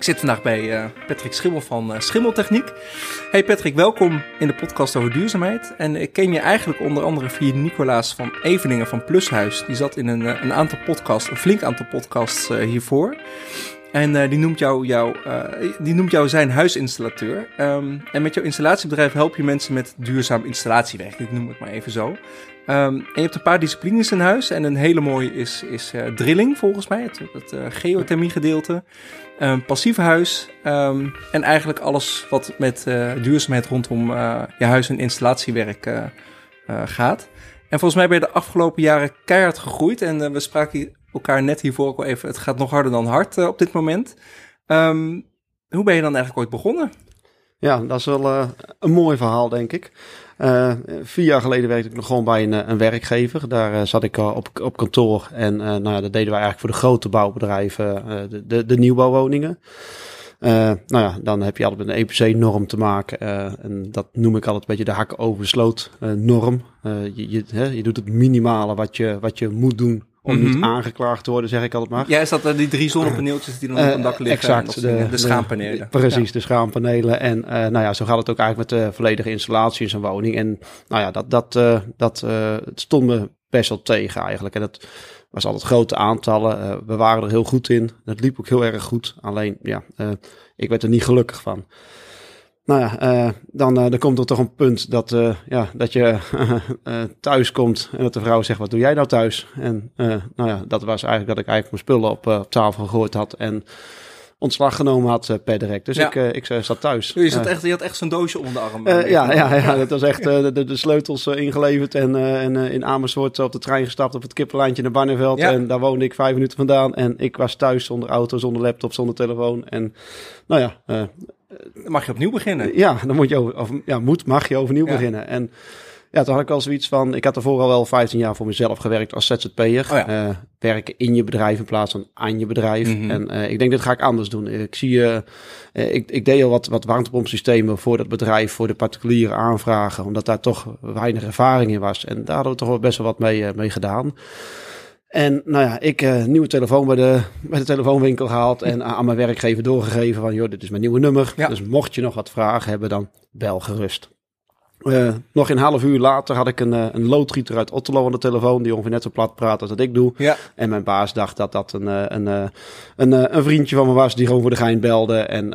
Ik zit vandaag bij uh, Patrick Schimmel van uh, Schimmeltechniek. Hey Patrick, welkom in de podcast over duurzaamheid. En ik ken je eigenlijk onder andere via Nicolaas van Eveningen van Plushuis. Die zat in een, uh, een aantal podcasts, een flink aantal podcasts hiervoor. En die, noemt jou, jou, die noemt jou zijn huisinstallateur. Um, en met jouw installatiebedrijf help je mensen met duurzaam installatiewerk. Ik noem het maar even zo. Um, en je hebt een paar disciplines in huis. En een hele mooie is, is uh, drilling, volgens mij. Het, het geothermie gedeelte. Um, passief huis. En eigenlijk alles wat met duurzaamheid rondom je huis- en installatiewerk gaat. En volgens mij ben je de afgelopen jaren keihard gegroeid. En we spraken elkaar net hiervoor al even. Het gaat nog harder dan hard op dit moment. hoe ben je dan eigenlijk ooit begonnen? Ja, dat is wel een mooi verhaal, denk ik. Uh, vier jaar geleden werkte ik nog gewoon bij een, een werkgever. Daar zat ik op, op kantoor. En nou dat deden wij eigenlijk voor de grote bouwbedrijven, de, de, de nieuwbouwwoningen. nou ja, dan heb je altijd met een EPC-norm te maken. en dat noem ik altijd een beetje de hakken over sloot norm. je, je, je doet het minimale wat je, wat je moet doen om niet mhm. aangeklaagd te worden, zeg ik altijd maar. Ja, is dat uh, die drie zonnepaneeltjes die dan op een dak liggen? Exact. De, de, schaampanelen. precies, de schaampanelen. En uh, nou ja, zo gaat het ook eigenlijk met de volledige installatie in zo'n woning. En nou ja, dat, dat, uh, dat het stond me best wel tegen eigenlijk. En dat was altijd grote aantallen. we waren er heel goed in. Dat liep ook heel erg goed. Alleen, ja, ik werd er niet gelukkig van. Nou ja, uh, dan, uh, dan komt er toch een punt dat, uh, ja, dat je thuis komt en dat de vrouw zegt, wat doe jij nou thuis? En nou ja, dat was eigenlijk dat ik eigenlijk mijn spullen op, op tafel gegooid had en ontslag genomen had per direct. Dus ik, ik zat thuis. Je, zat echt, je had echt zo'n doosje onder de arm. ja, ja, ja, dat was echt de, de, sleutels ingeleverd en, en in Amersfoort op de trein gestapt op het kippenlijntje naar Barneveld. En daar woonde ik vijf minuten vandaan en ik was thuis zonder auto, zonder laptop, zonder telefoon. En nou ja, dan mag je opnieuw beginnen. Ja, dan moet je over, of, ja, moet, mag je overnieuw beginnen. En ja, toen had ik al zoiets van, ik had ervoor al wel 15 jaar voor mezelf gewerkt als ZZP'er. Oh ja. uh, werken in je bedrijf in plaats van aan je bedrijf. Mhm. En uh, ik denk, dit ga ik anders doen. Ik zie, uh, ik, ik deed al wat, wat warmtepompsystemen voor dat bedrijf, voor de particuliere aanvragen, omdat daar toch weinig ervaring in was. En daar hadden we toch wel best wel wat mee, mee gedaan. En nou ja, ik uh, nieuwe telefoon bij de, bij de telefoonwinkel gehaald en aan mijn werkgever doorgegeven van, joh, dit is mijn nieuwe nummer. Dus mocht je nog wat vragen hebben, dan bel gerust. Uh, nog een half uur later had ik een, uh, een loodgieter uit Otterlo aan de telefoon, die ongeveer net zo plat praat als dat ik doe. Ja. En mijn baas dacht dat dat een, een, een, een, een vriendje van me was, die gewoon voor de gein belde. En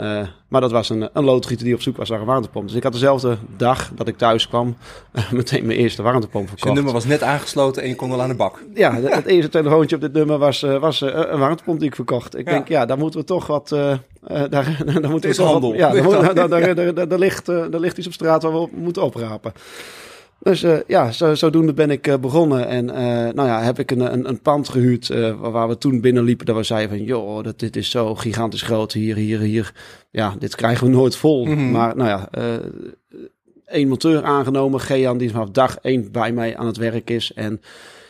maar dat was een, een loodgieter die op zoek was naar een warmtepomp. Dus ik had dezelfde dag dat ik thuis kwam meteen mijn eerste warmtepomp verkocht. Je nummer was net aangesloten en je kon al aan de bak. Ja, het eerste telefoontje op dit nummer was, was een warmtepomp die ik verkocht. Ik denk, ja, daar moeten we toch wat... daar, daar moeten we toch handel. Wat, ja, daar, daar, daar, daar, ligt, daar ligt iets op straat waar we op moeten oprapen. Dus uh, ja, zo, zodoende ben ik uh, begonnen. En uh, nou ja, heb ik een, een, een pand gehuurd waar we toen binnenliepen. Dat we zeiden van, joh, dat, dit is zo gigantisch groot hier, hier, hier. Ja, dit krijgen we nooit vol. Mm -hmm. Maar nou ja, één monteur aangenomen. Gean, die vanaf dag één bij mij aan het werk is. En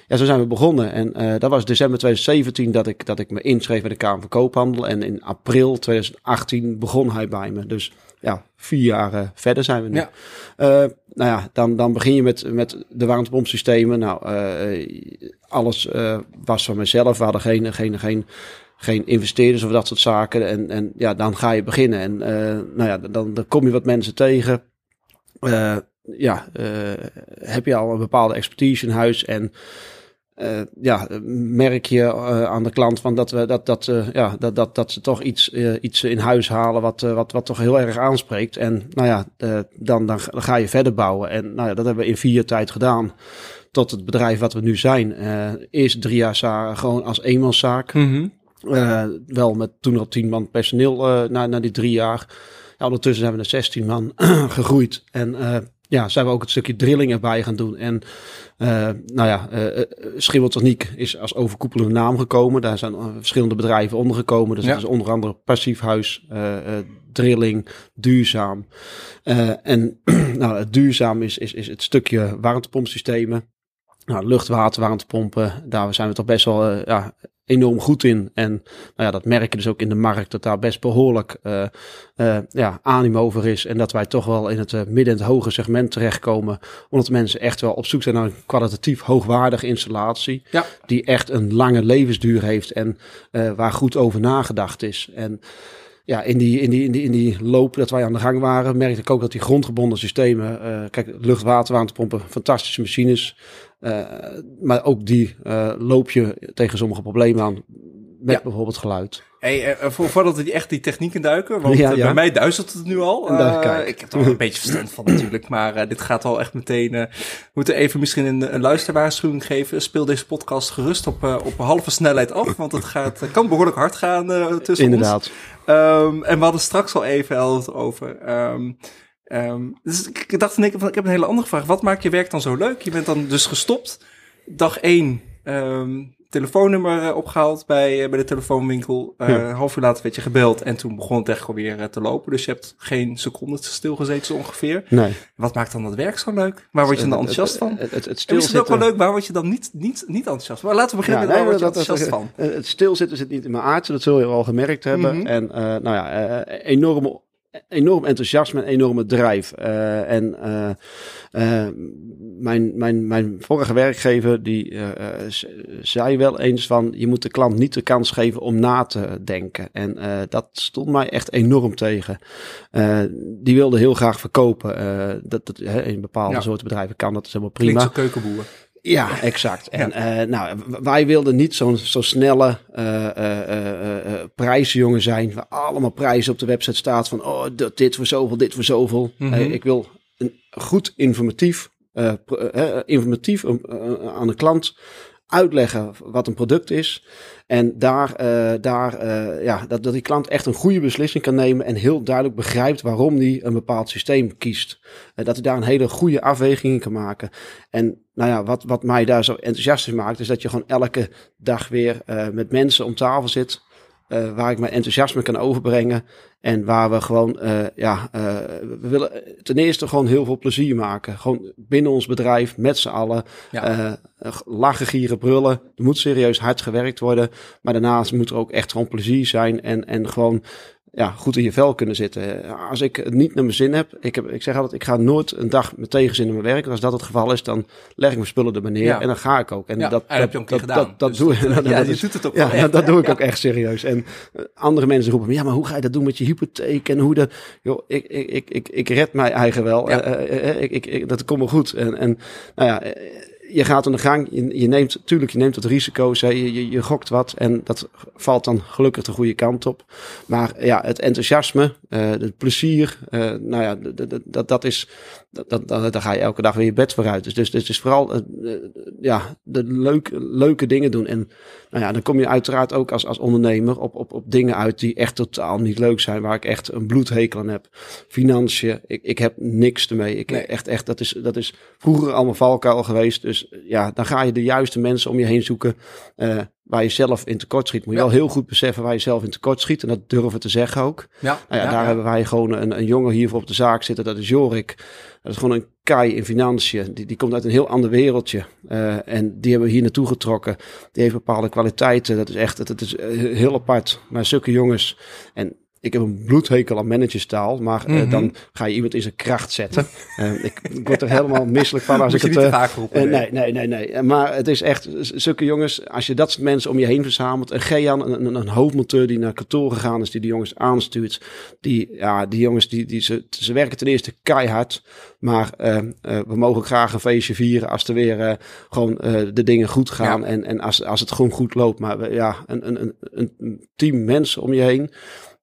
ja, zo zijn we begonnen. En dat was december 2017 dat ik, dat ik me inschreef bij de Kamer van Koophandel. En in april 2018 begon hij bij me. Dus ja, vier jaar verder zijn we nu. Ja. Uh, nou ja, dan, dan begin je met, met de warmtepompsystemen. Nou, alles was van mezelf. We hadden geen, geen, geen, geen investeerders of dat soort zaken. En, en ja, dan ga je beginnen. En nou ja, dan, dan kom je wat mensen tegen. Ja, heb je al een bepaalde expertise in huis en uh, ja, merk je uh, aan de klant van dat, we, dat, dat, uh, ja, dat, dat, dat ze toch iets, iets in huis halen wat, wat, wat toch heel erg aanspreekt. En nou ja, dan, dan, ga je verder bouwen. En nou ja, dat hebben we in vier jaar tijd gedaan. Tot het bedrijf wat we nu zijn. eerst drie jaar gewoon als eenmanszaak. Mm -hmm. wel met toen al tien man personeel na, na die drie jaar. Ja, ondertussen zijn we naar 16 man gegroeid. En ja, zijn we ook het stukje drilling erbij gaan doen. En uh, nou ja, uh, Schimmeltechniek is als overkoepelende naam gekomen. Daar zijn verschillende bedrijven ondergekomen. Dus dat is onder andere passief huis, uh, drilling, duurzaam. en nou, het duurzaam is, is, is het stukje warmtepompsystemen. Nou, lucht, water, warmtepompen, daar zijn we toch best wel ja, enorm goed in. En nou ja, dat merk je dus ook in de markt, dat daar best behoorlijk uh, uh, ja, animo over is. En dat wij toch wel in het uh, midden- en het hoge segment terechtkomen. Omdat mensen echt wel op zoek zijn naar een kwalitatief hoogwaardige installatie. Ja. Die echt een lange levensduur heeft en waar goed over nagedacht is. En ja, in, die, in, die, in, die, in die loop dat wij aan de gang waren, merkte ik ook dat die grondgebonden systemen, uh, kijk, lucht-water, fantastische machines. Uh, maar ook die uh, loop je tegen sommige problemen aan met bijvoorbeeld geluid. Hey, uh, voordat we echt die technieken duiken, want ja, ja. bij mij duizelt het nu al. Uh, ik heb er wel een beetje verstand van natuurlijk, maar uh, dit gaat al echt meteen... we moeten even misschien een, een luisterwaarschuwing geven. Speel deze podcast gerust op, op halve snelheid af, want het gaat, kan behoorlijk hard gaan tussen Inderdaad. ons. Um, en we hadden straks al even over... Um, um, dus ik dacht in één keer van, ik heb een hele andere vraag. Wat maakt je werk dan zo leuk? Je bent dan dus gestopt. Dag één telefoonnummer eh, opgehaald bij, eh, bij de telefoonwinkel. Uh, ja. half uur later werd je gebeld en toen begon het echt weer te lopen. Dus je hebt geen seconde stilgezeten zo ongeveer. Nee. Wat maakt dan dat werk zo leuk? Waar word je dan enthousiast van? Het, het, het ook wel leuk, waar word je dan niet, niet, niet enthousiast van? Maar laten we beginnen ja, nee, met waar word je enthousiast van? Het stilzitten zit niet in mijn aard, dat zul je al gemerkt hebben. Mm -hmm. En uh, nou ja, uh, enorme enorm enthousiasme en enorme drive. Uh, en uh, uh, mijn, mijn, mijn vorige werkgever die zei wel eens van je moet de klant niet de kans geven om na te denken. En dat stond mij echt enorm tegen. die wilde heel graag verkopen. dat, dat in bepaalde ja. soorten bedrijven kan dat is helemaal prima. Keukenboer. Ja, exact. En ja. Uh, nou, wij wilden niet zo'n zo snelle uh, uh, prijsjongen zijn. Waar allemaal prijzen op de website staat van oh, dit voor zoveel, dit voor zoveel. Mm -hmm. ik wil een goed informatief, informatief aan de klant uitleggen wat een product is. En daar, uh, daar uh, ja, dat, dat die klant echt een goede beslissing kan nemen en heel duidelijk begrijpt waarom hij een bepaald systeem kiest. Uh, dat hij daar een hele goede afweging in kan maken. En nou ja, wat, wat mij daar zo enthousiast maakt, is dat je gewoon elke dag weer met mensen om tafel zit. Uh, waar ik mijn enthousiasme kan overbrengen. En waar we gewoon, uh, ja, uh, we willen ten eerste gewoon heel veel plezier maken. Gewoon binnen ons bedrijf, met z'n allen. Ja. lachen, gieren, brullen. Er moet serieus hard gewerkt worden. Maar daarnaast moet er ook echt gewoon plezier zijn. En, en gewoon ja, goed in je vel kunnen zitten. Als ik het niet naar mijn zin heb, ik, heb, ik zeg altijd, ik ga nooit een dag met tegenzin in mijn werk. als dat het geval is, dan leg ik mijn spullen er maar neer ja. en dan ga ik ook. En ja, dat, en dat, dat, dat, dat, dat, dus doe ik. Ja, je doet het ook ja, echt, dat doe ik ook echt serieus. En andere mensen roepen, ja, maar hoe ga je dat doen met je hypotheek en hoe dat... Joh, ik, ik, ik, ik, ik red mij eigen wel. Uh, uh, ik, ik, dat komt me goed. En, en nou ja je gaat aan de gang. Je, je neemt, tuurlijk, je neemt wat risico's. Hè. Je, je, je, gokt wat. En dat valt dan gelukkig de goede kant op. Maar ja, het enthousiasme, uh, het plezier. Uh, nou ja, dat, dat is. Dat, dat, daar ga je elke dag weer je bed vooruit. Dus, dus, dus het is vooral uh, ja, de leuke, leuke dingen doen. En nou ja, dan kom je uiteraard ook als, als ondernemer op, op, op dingen uit die echt totaal niet leuk zijn. Waar ik echt een bloedhekel aan heb. Financiën, ik, ik heb niks ermee. Ik, nee. echt, echt, dat, is, dat is vroeger allemaal valkuil geweest. Dus ja, dan ga je de juiste mensen om je heen zoeken. Uh, waar je zelf in tekort schiet. Moet je ja. wel heel goed beseffen waar je zelf in tekort schiet. En dat durven te zeggen ook. Ja, nou ja, daar hebben wij gewoon een, een jongen hier voor op de zaak zitten. Dat is Jorik. Dat is gewoon een kai in financiën. Die, die komt uit een heel ander wereldje. Uh, en die hebben we hier naartoe getrokken. Die heeft bepaalde kwaliteiten. Dat is echt, dat is heel apart. Maar zulke jongens. En ik heb een bloedhekel aan managerstaal, maar mm -hmm. uh, dan ga je iemand in zijn kracht zetten. Uh, ik, ik, word er helemaal misselijk van als Moet ik het. Uh, roepen, nee, nee, nee, nee. Maar het is echt zulke jongens. Als je dat soort mensen om je heen verzamelt, een Gean, een, een, een hoofdmonteur die naar kantoor gegaan is, die de jongens aanstuurt. Die, ja, die jongens die, die ze, ze werken ten eerste keihard, maar we mogen graag een feestje vieren als er weer gewoon de dingen goed gaan ja. en, en als, als het gewoon goed loopt. Maar ja, een, een, een team mensen om je heen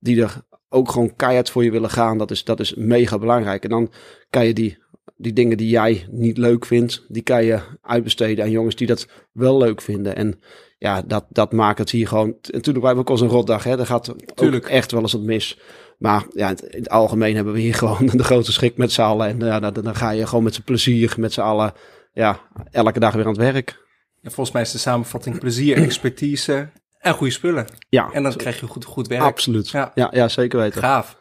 die er ook gewoon keihard voor je willen gaan. Dat is, dat is mega belangrijk. En dan kan je die, die dingen die jij niet leuk vindt, die kan je uitbesteden aan jongens die dat wel leuk vinden. En ja, dat, dat maakt het hier gewoon. En natuurlijk, wij hebben ook al een rotdag. Hè. Er gaat Tuurlijk. echt wel eens wat mis. Maar ja, in het algemeen hebben we hier gewoon de grote schrik met z'n allen. En ja, dan, dan ga je gewoon met z'n plezier, met z'n allen, ja, elke dag weer aan het werk. Ja, volgens mij is de samenvatting plezier, expertise en goede spullen. Ja. En dan krijg je goed, goed werk. Absoluut. Ja, ja, ja zeker weten. Gaaf.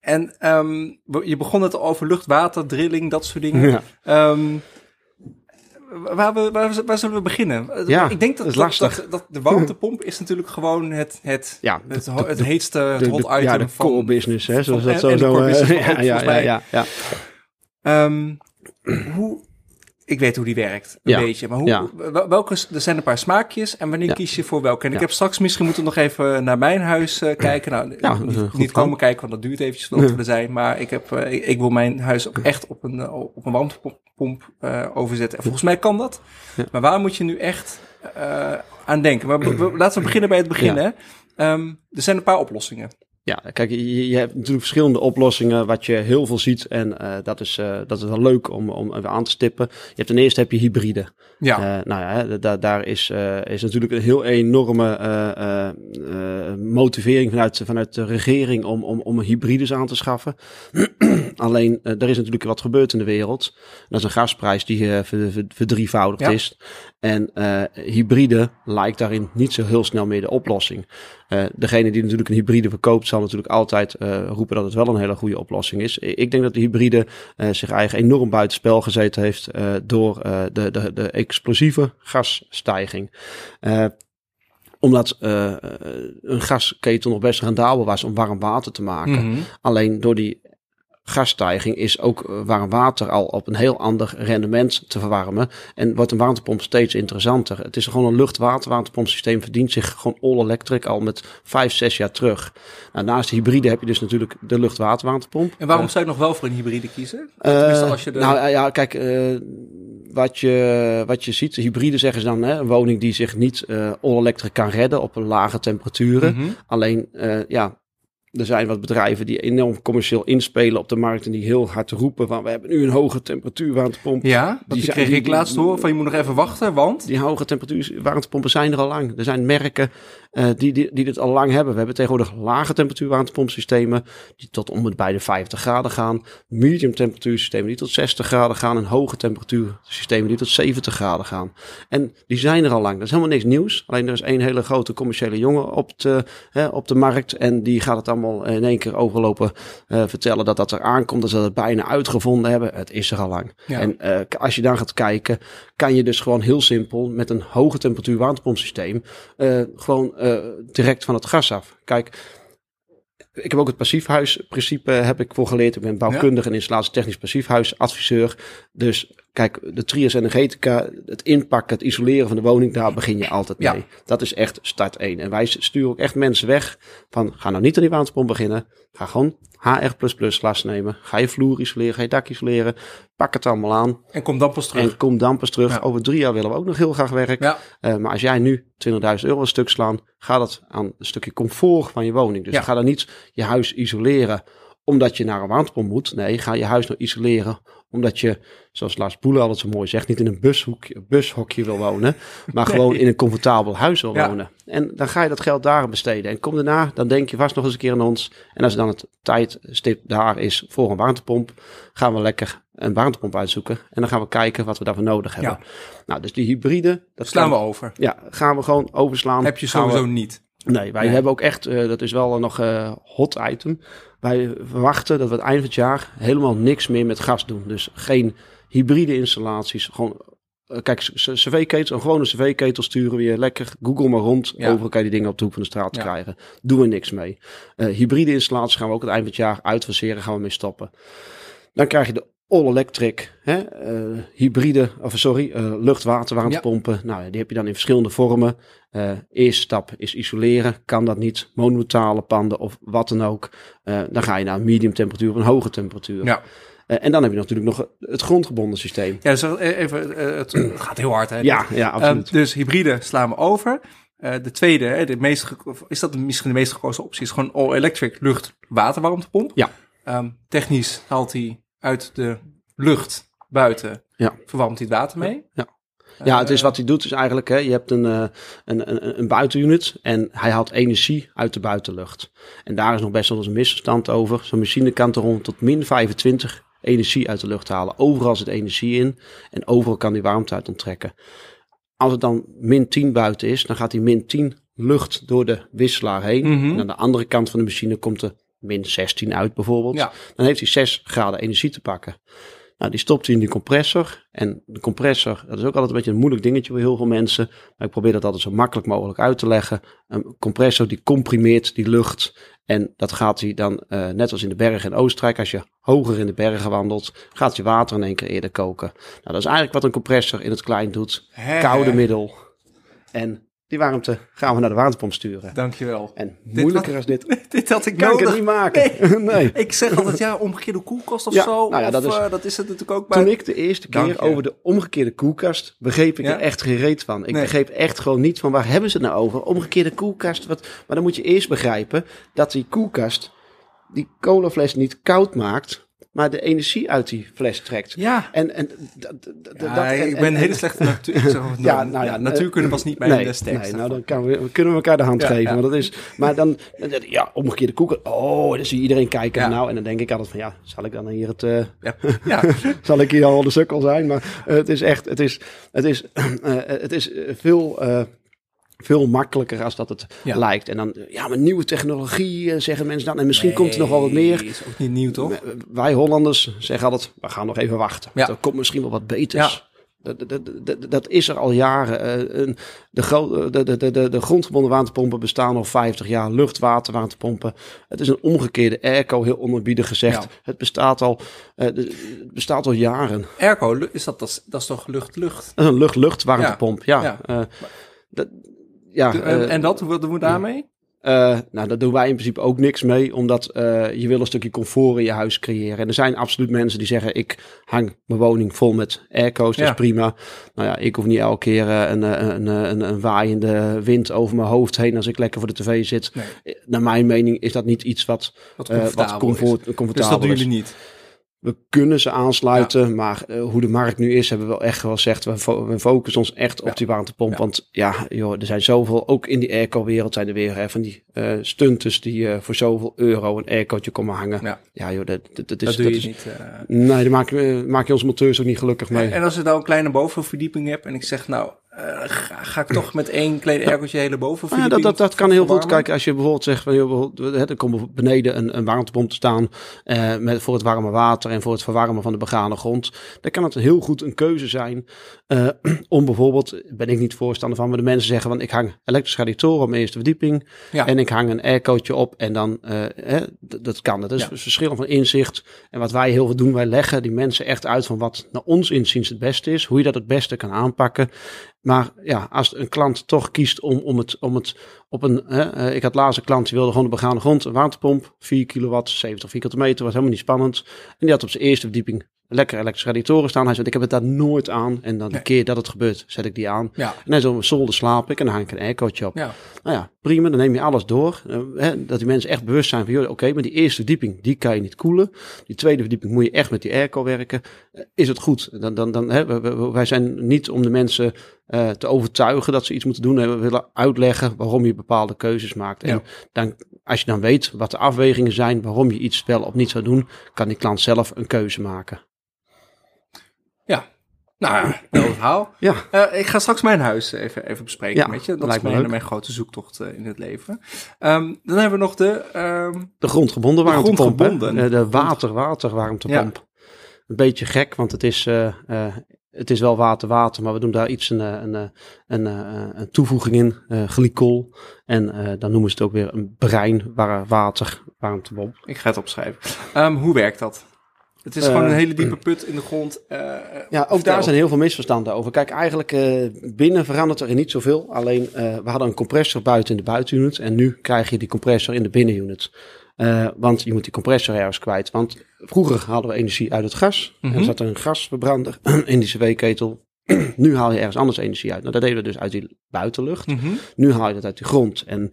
En um, je begon het over lucht, water, drilling, dat soort dingen. Ja. Um, waar, we, waar, waar, zullen we beginnen? Ja, ik denk dat, dat, dat, dat de warmtepomp is natuurlijk gewoon het, het, ja, het, de, het heetste, het de, hot item ja, de van... core business, hè, zoals dat en, zo... en zo uh, ja, ja, ja, ja, ja. Um, hoe, ik weet hoe die werkt, een Ja. beetje. Maar hoe, Ja. welke, er zijn een paar smaakjes en wanneer Ja. kies je voor welke? En ik heb straks misschien moeten we nog even naar mijn huis eh, kijken. Nou, niet, komen kijken, want dat duurt eventjes voordat we er zijn. Maar ik, heb, eh, ik, ik wil mijn huis ook echt op een, eh, op een warmtepomp overzetten. En volgens mij kan dat. Maar waar moet je nu echt aan denken? Maar laten we beginnen bij het begin. Hè? Ehm, er zijn een paar oplossingen. Ja, kijk, je, je hebt natuurlijk verschillende oplossingen wat je heel veel ziet. En eh, dat, is, eh, dat is wel leuk om, om even aan te stippen. Je hebt ten eerste heb je hybride. Ja, Eh, nou ja, da- daar is, is natuurlijk een heel enorme motivering vanuit, vanuit de regering om, om, om hybrides aan te schaffen. Alleen, er is natuurlijk wat gebeurd in de wereld. Dat is een gasprijs die ver- ver- verdrievoudigd Ja. is. En hybride lijkt daarin niet zo heel snel meer de oplossing. Eh, degene die natuurlijk een hybride verkoopt, zal natuurlijk altijd eh, roepen dat het wel een hele goede oplossing is. Ik denk dat de hybride eh, zich eigenlijk enorm buitenspel gezeten heeft door de, de, de explosieve gasstijging. Omdat een gasketel nog best rendabel was om warm water te maken. Mhm. Alleen door die gasstijging is ook eh, warm water al op een heel ander rendement te verwarmen. En wordt een warmtepomp steeds interessanter. Het is gewoon een lucht-water warmtepompsysteem. Verdient zich gewoon all electric al met vijf, zes jaar terug. Nou, naast de hybride heb je dus natuurlijk de lucht-water warmtepomp. En waarom Eh, zou je nog wel voor een hybride kiezen? Tenminste, als je de... Nou ja, kijk, wat, je, wat je ziet, de hybride zeggen ze dan, hè, een woning die zich niet all electric kan redden op een lage temperaturen. Mhm. Alleen, ja, er zijn wat bedrijven die enorm commercieel inspelen op de markt en die heel hard roepen van we hebben nu een hoge temperatuur warmtepomp. Ja, Die die kreeg die- ik laatst horen van je moet nog even wachten, want... Die hoge temperatuur warmtepompen zijn er al lang. Er zijn merken eh, die, die, die dit al lang hebben. We hebben tegenwoordig lage temperatuur warmtepompsystemen die tot om het bij de 50 graden gaan. Medium temperatuursystemen die tot 60 graden gaan. En hoge temperatuursystemen die tot 70 graden gaan. En die zijn er al lang. Dat is helemaal niks nieuws. Alleen er is één hele grote commerciële jongen op de, hè, op de markt. En die gaat het allemaal in één keer overlopen eh, vertellen dat dat er aankomt. Dat ze het bijna uitgevonden hebben. Het is er al lang. Ja. En eh, als je dan gaat kijken, kan je dus gewoon heel simpel met een hoge temperatuur warmtepompsysteem eh, gewoon direct van het gas af. Kijk, ik heb ook het passiefhuisprincipe heb ik voor geleerd. Ik ben bouwkundige en installatietechnisch passiefhuisadviseur. Dus kijk, de trias energetica, het inpakken, het isoleren van de woning, daar begin je altijd mee. Ja. Dat is echt start 1. En wij sturen ook echt mensen weg van, ga nou niet aan die warmtepomp beginnen. Ga gewoon HR++ glas nemen. Ga je vloer isoleren, ga je dak isoleren. Pak het allemaal aan. En kom dan pas terug. En kom dan pas terug. Ja. Over drie jaar willen we ook nog heel graag werk. Ja, Eh, maar als jij nu 20.000 euro een stuk slaan, gaat het aan een stukje comfort van je woning. Dus ga dan niet je huis isoleren omdat je naar een warmtepomp moet. Nee, ga je huis nou isoleren omdat je, zoals Lars Boele altijd zo mooi zegt, niet in een bushoekje, bushokje wil wonen, maar gewoon in een comfortabel huis wil Ja. wonen. En dan ga je dat geld daar besteden. En kom daarna, dan denk je vast nog eens een keer aan ons. En als dan het tijdstip daar is voor een warmtepomp, gaan we lekker een warmtepomp uitzoeken. En dan gaan we kijken wat we daarvoor nodig hebben. Ja. Nou, dus die hybride, dat slaan we over. ja, gaan we gewoon overslaan. Heb je we- sowieso niet. Nee, wij Nee. hebben ook echt, eh, dat is wel nog eh hot item. Wij verwachten dat we het eind van het jaar helemaal niks meer met gas doen. Dus geen hybride installaties. Gewoon, eh, kijk, c- c- cv-ketel, een gewone cv-ketel sturen we je lekker. Google maar rond. Ja. Overal kan je die dingen op de hoek van de straat Ja. krijgen. Doen we niks mee. Eh, hybride installaties gaan we ook het eind van het jaar uitfaseren. Gaan we mee stoppen. Dan krijg je de all-electric, eh, hybride, of sorry, eh lucht-water warmtepompen. Nou, die heb je dan in verschillende vormen. Eh eerste stap is isoleren. Kan dat niet, monometalen panden of wat dan ook. Dan ga je naar een medium temperatuur of een hoge temperatuur. Ja. En dan heb je natuurlijk nog het grondgebonden systeem. Ja, dus even, het, gaat heel hard, hè? Ja, ja, absoluut. Ehm, dus hybride slaan we over. De tweede, hè, de meest is dat misschien de meest gekozen optie, is gewoon all-electric lucht-waterwarmtepomp. Ja. Ehm, technisch haalt hij uit de lucht buiten, Ja. verwarmt hij het water mee. Ja. Ja, het is Eh, wat hij doet is eigenlijk, hè, je hebt een, eh, een, een, een buitenunit en hij haalt energie uit de buitenlucht. En daar is nog best wel eens een misverstand over. Zo'n machine kan er rond tot min 25 energie uit de lucht halen. Overal zit energie in en overal kan die warmte uit onttrekken. Als het dan min 10 buiten is, dan gaat die min 10 lucht door de wisselaar heen. Mhm. En aan de andere kant van de machine komt er min 16 uit bijvoorbeeld. Ja. Dan heeft hij 6 graden energie te pakken. Nou, die stopt hij in die compressor. En de compressor, dat is ook altijd een beetje een moeilijk dingetje voor heel veel mensen. Maar ik probeer dat altijd zo makkelijk mogelijk uit te leggen. Een compressor die comprimeert die lucht. En dat gaat hij dan, uh, net als in de bergen in Oostenrijk, als je hoger in de bergen wandelt, gaat je water in één keer eerder koken. Nou, dat is eigenlijk wat een compressor in het klein doet. Koude middel. En die warmte gaan we naar de waterpomp sturen. Dankjewel. En moeilijker als dit. dit had ik kan nodig. ik het niet maken. Nee. Ik zeg altijd ja, omgekeerde koelkast of Ja, zo. nou ja, of, dat is- eh, dat is het natuurlijk ook bij. Toen ik de eerste keer over de omgekeerde koelkast begreep ik Ja? er echt geen reet van. Ik Nee. begreep echt gewoon niet van waar hebben ze het nou over? Omgekeerde koelkast. Wat, maar dan moet je eerst begrijpen dat die koelkast die colafles niet koud maakt, maar de energie uit die fles trekt. Ja. En, en, dat, dat, Ja, dat, en- ik ben en- een hele slechte natuur. Ja, nou, nou ja, ja, natuurkunde was niet mijn nee, eh, sterkste. Nee, nou dan kan we, kunnen we elkaar de hand Ja, geven. ja. Dat is, maar dan, ja, omgekeerde koeken. Oh, dan zie je iedereen kijken. Nou, en dan denk ik altijd van, ja, zal ik dan hier het... eh, ja. ja. zal ik hier al de sukkel zijn. Maar eh, het is echt, het is, het is, eh, het is eh, veel, eh, veel makkelijker als dat het Ja. lijkt. En dan, ja, maar nieuwe technologie eh, zeggen mensen dan. En misschien komt er nog wel wat meer. Is ook niet nieuw, toch? Eh, Wij Hollanders zeggen altijd, we gaan nog even wachten. Ja. Er komt misschien wel wat beters. Dat, dat, dat, dat- dat is er al jaren. Eh, de, gro- de, de, de, de, de grondgebonden waterpompen bestaan al 50 jaar. Luchtwaterwaterpompen. Het is een omgekeerde airco, heel onerbiedig gezegd. Ja. Het bestaat al, het bestaat al jaren. Airco, is dat, dat, is, dat is toch lucht-lucht? Een lucht-lucht-warmtepomp, ja. Ja. Ja, en, eh, en dat, wat doen we daarmee? eh, nou, daar doen wij in principe ook niks mee, omdat eh, je wil een stukje comfort in je huis creëren. En er zijn absoluut mensen die zeggen, ik hang mijn woning vol met airco's, dat Ja. is prima. Nou ja, ik hoef niet elke keer een, een, een, een, waaiende wind over mijn hoofd heen als ik lekker voor de tv zit. Nee. Naar mijn mening is dat niet iets wat, Wat comfortabel wat comfort, is. Dus comfortabel dat doen is. jullie niet? We kunnen ze aansluiten, maar eh, hoe de markt nu is, hebben we wel echt wel gezegd. We, fo- we focussen ons echt op Ja. die warmtepomp. Ja. Want ja, joh, er zijn zoveel, ook in die airco-wereld zijn er weer hè, van die eh stuntes die eh, voor zoveel euro een aircootje komen hangen. Ja, Ja, joh, dat, dat, dat is... dat doe dat je is- niet. Nee, daar maak, je- maak je onze monteurs ook niet gelukkig mee. En als ik nou een kleine bovenverdieping heb en ik zeg, nou, eh, ga, ga ik toch met één klein aircootje hele Nou ja, dat, dat, dat kan heel goed. Kijk, als je bijvoorbeeld zegt, bijvoorbeeld, er komt beneden een, een warmtepomp te staan eh, met, voor het warme water en voor het verwarmen van de begane grond. Dan kan het heel goed een keuze zijn eh, om bijvoorbeeld, ben ik niet voorstander van, maar de mensen zeggen van ik hang elektrische radiatoren op mijn eerste verdieping Ja. en ik hang een aircootje op en dan, hè, dat kan. Dat is verschil van inzicht. En wat wij heel veel doen, wij leggen die mensen echt uit van wat naar ons inziens het beste is, hoe je dat het beste kan aanpakken. Maar ja, als een klant toch kiest om, om, het, om het op een. Hè, eh, ik had laatst een klant die wilde gewoon de begane grond, een waterpomp, 4 kilowatt, 70 vierkante meter, was helemaal niet spannend. En die had op zijn eerste verdieping lekker elektrische radiatoren staan. Hij zei: Ik heb het daar nooit aan. En dan de Nee. keer dat het gebeurt, zet ik die aan. Ja, En hij zo, zolder slaap ik en dan hang ik een aircootje op. ja. Nou ja, prima, dan neem je alles door. Eh, hè, dat die mensen echt bewust zijn van, oké, maar die eerste verdieping, die kan je niet koelen. Die tweede verdieping moet je echt met die airco werken. Eh, is het goed? Dan, dan, dan, hè, wij zijn niet om de mensen eh, te overtuigen dat ze iets moeten doen. We willen uitleggen waarom je bepaalde keuzes maakt. En Ja. dan, als je dan weet wat de afwegingen zijn, waarom je iets wel of niet zou doen, kan die klant zelf een keuze maken. Ja. Nou, het verhaal. Ja, Eh, ik ga straks mijn huis even, even bespreken Ja, met je. Dat lijkt is mijn, mijn grote zoektocht eh, in het leven. Ehm, dan hebben we nog de... ehm, de grondgebonden De warmtepomp. hè? grondgebonden. De water-water warmtepomp. Een beetje gek, want het is, eh, het is wel water-water, maar we doen daar iets een, eh, een, eh, een, eh, een toevoeging in, glycol. En dan noemen ze het ook weer een brein waar water warmtepomp. ik ga het opschrijven. Ehm, hoe werkt dat? Het is gewoon een hele diepe put in de grond. Ja, ook vertel. daar zijn heel veel misverstanden over. Kijk, eigenlijk binnen verandert er niet zoveel. Alleen, we hadden een compressor buiten in de buitenunit. En nu krijg je die compressor in de binnenunit. Eh, want je moet die compressor ergens kwijt. Want vroeger haalden we energie uit het gas. Mhm. Er zat er een gasverbrander in die cv-ketel. nu haal je ergens anders energie uit. Nou, dat deden we dus uit die buitenlucht. Mhm. Nu haal je dat uit de grond. En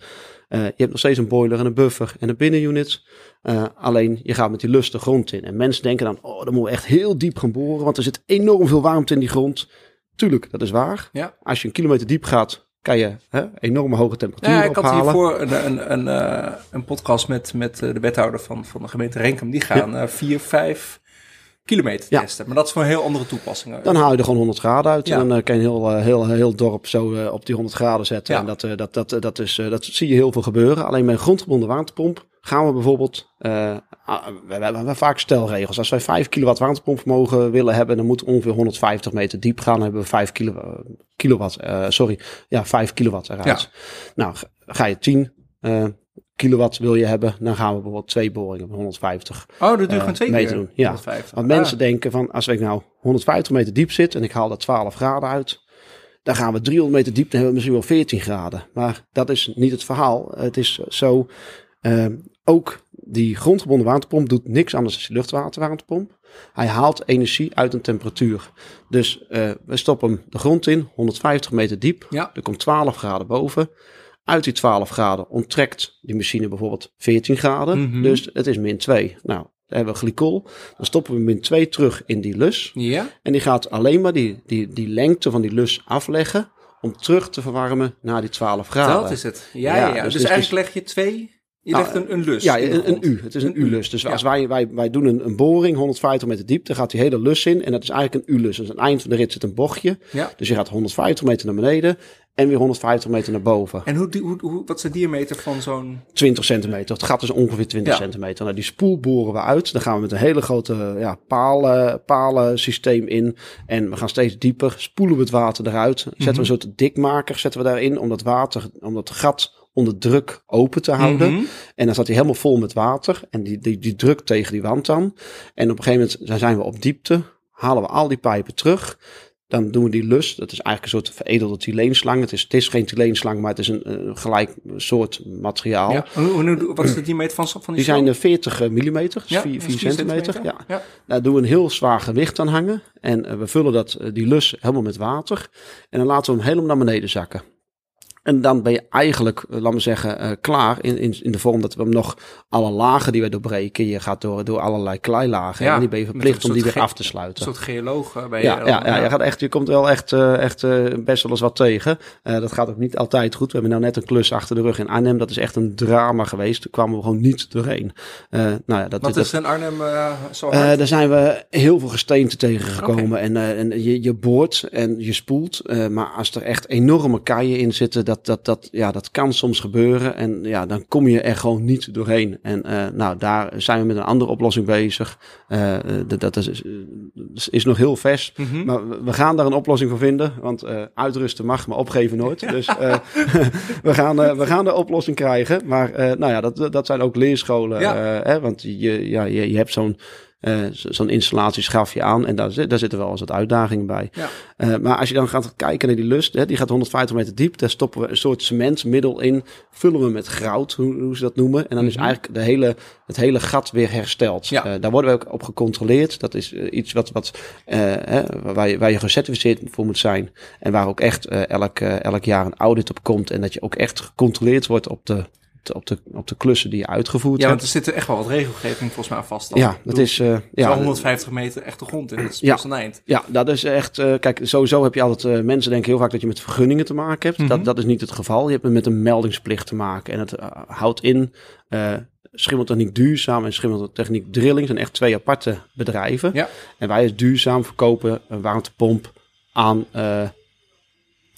eh, je hebt nog steeds een boiler en een buffer en een binnenunit. Eh, alleen je gaat met die lust de grond in. En mensen denken dan, oh, dan moeten we echt heel diep gaan boren. Want er zit enorm veel warmte in die grond. Tuurlijk, dat is waar. Ja. Als je een kilometer diep gaat, kan je hè, enorme hoge temperaturen Ja, ik had hiervoor een, een, een, eh, een podcast met, met eh, de wethouder van, van de gemeente Renkum. Die gaan eh, vier, vijf kilometer Ja. testen. Maar dat is voor heel andere toepassingen. Dan haal je er gewoon 100 graden uit. Ja. En dan eh, kan je een heel, heel, heel dorp zo op die 100 graden zetten. Ja. En dat, dat, dat, dat, is, dat zie je heel veel gebeuren. Alleen met een grondgebonden waterpomp gaan we bijvoorbeeld, uh, we, we hebben vaak stelregels. Als wij 5 kilowatt warmtepompvermogen willen hebben, dan moet ongeveer 150 meter diep gaan. Dan hebben we 5 kilo, kilowatt, uh, sorry, ja, 5 kilowatt eruit. Ja. Nou, ga je 10 uh, kilowatt wil je hebben, dan gaan we bijvoorbeeld twee boringen van 150 Oh, dat duurt uh, gewoon twee meter doen. Ja, 150. want mensen denken van, als ik nou 150 meter diep zit en ik haal er 12 graden uit, dan gaan we 300 meter diep, dan hebben we misschien wel 14 graden. Maar dat is niet het verhaal. Het is zo, uh, ook die grondgebonden waterpomp doet niks anders dan die luchtwaterwarmtepomp. Hij haalt energie uit een temperatuur. Dus uh, we stoppen hem de grond in, 150 meter diep. Ja. Er komt 12 graden boven. Uit die 12 graden onttrekt die machine bijvoorbeeld 14 graden. Mhm. Dus het is min 2. Nou, dan hebben we glycol. Dan stoppen we min 2 terug in die lus. Ja. En die gaat alleen maar die, die, die lengte van die lus afleggen. Om terug te verwarmen naar die 12 graden. Dat is het. Ja, Ja, dus- Dus, dus- eigenlijk leg je twee... Je Nou, legt een, een lus. Ja, een, een. U. Het is een U. U-lus. Dus Ja. als wij, wij, wij doen een, een boring, 150 meter diep, dan gaat die hele lus in. En dat is eigenlijk een U-lus. Dus aan het eind van de rit zit een bochtje. Ja. Dus je gaat 150 meter naar beneden en weer 150 meter naar boven. En hoe, hoe, hoe, wat is de diameter van zo'n... 20 centimeter. Het gat is ongeveer 20 Ja. centimeter. Nou, die spoel boren we uit. Dan gaan we met een hele grote ja, palen, palen systeem in. En we gaan steeds dieper. Spoelen we het water eruit. Zetten we Mhm. een soort dikmaker zetten we daarin. Om dat water, om dat gat onder druk open te houden. Mhm. En dan staat hij helemaal vol met water. En die, die, die drukt tegen die wand aan. En op een gegeven moment dan zijn we op diepte. Halen we al die pijpen terug. Dan doen we die lus. Dat is eigenlijk een soort veredelde tyleenslang. Het is, het is geen tyleenslang, maar het is een, eh, gelijk soort materiaal. Ja. Wat is de diameter van, van die Die zijn eh, 40 millimeter, dus Ja, 4, dat is 4 vier centimeter. Ja. Ja. Daar doen we een heel zwaar gewicht aan hangen. En eh, we vullen dat, eh, die lus helemaal met water. En dan laten we hem helemaal naar beneden zakken. En dan ben je eigenlijk, eh, laat me zeggen, eh, klaar in, in, in de vorm dat we hem nog alle lagen die wij doorbreken. Je gaat door, door allerlei kleilagen. Ja, en die ben je verplicht een om die weer af te Een sluiten. soort geoloog eh, ben je. Ja, ja, ja, je, gaat echt, je komt wel echt, echt best wel eens wat tegen. Dat gaat ook niet altijd goed. We hebben nou net een klus achter de rug in Arnhem. Dat is echt een drama geweest. Daar kwamen we gewoon niet doorheen. Nou ja, dat, Wat dat, is in Arnhem zo hard? daar zijn we heel veel gesteenten tegengekomen. En, en je, je boort en je spoelt. maar als er echt enorme keien in zitten, dat, dat, dat, ja, dat kan soms gebeuren. En ja, dan kom je er gewoon niet doorheen. En eh, nou, daar zijn we met een andere oplossing bezig. Eh, eh, dat, dat is, is, nog heel vers. Mhm. Maar we- gaan daar een oplossing voor vinden. Want uitrusten mag, maar opgeven nooit. Dus we, gaan, we gaan de oplossing krijgen. Maar nou ja, dat, dat zijn ook leerscholen. Ja. hè, want je, ja, je, je hebt zo'n eh, zo- zo'n installatie schaf je aan. En daar, daar zitten wel eens wat uitdagingen bij. Ja. Eh, maar als je dan gaat kijken naar die lust, hè, die gaat 150 meter diep. Daar stoppen we een soort cementmiddel in. Vullen we met grout, hoe, hoe ze dat noemen. En dan is Mhm. eigenlijk de hele, het hele gat weer hersteld. Ja. Eh, daar worden we ook op gecontroleerd. Dat is iets wat, wat, hè, waar, je, waar je gecertificeerd voor moet zijn. En waar ook echt elk, elk jaar een audit op komt. En dat je ook echt gecontroleerd wordt op de, op de, op de klussen die je uitgevoerd Ja, want hebt. er zit er echt wel wat regelgeving volgens mij vast. Ja, dat is... is ja, wel 150 meter echt de grond in. Dat is Ja. een eind. Ja, dat is echt. eh, kijk, sowieso heb je altijd. eh, mensen denken heel vaak dat je met vergunningen te maken hebt. Mhm. dat, dat is niet het geval. Je hebt met een meldingsplicht te maken. En het houdt in. Schimmeltechniek Duurzaam en Schimmeltechniek Drilling zijn echt twee aparte bedrijven. Ja. En wij als Duurzaam verkopen een warmtepomp aan,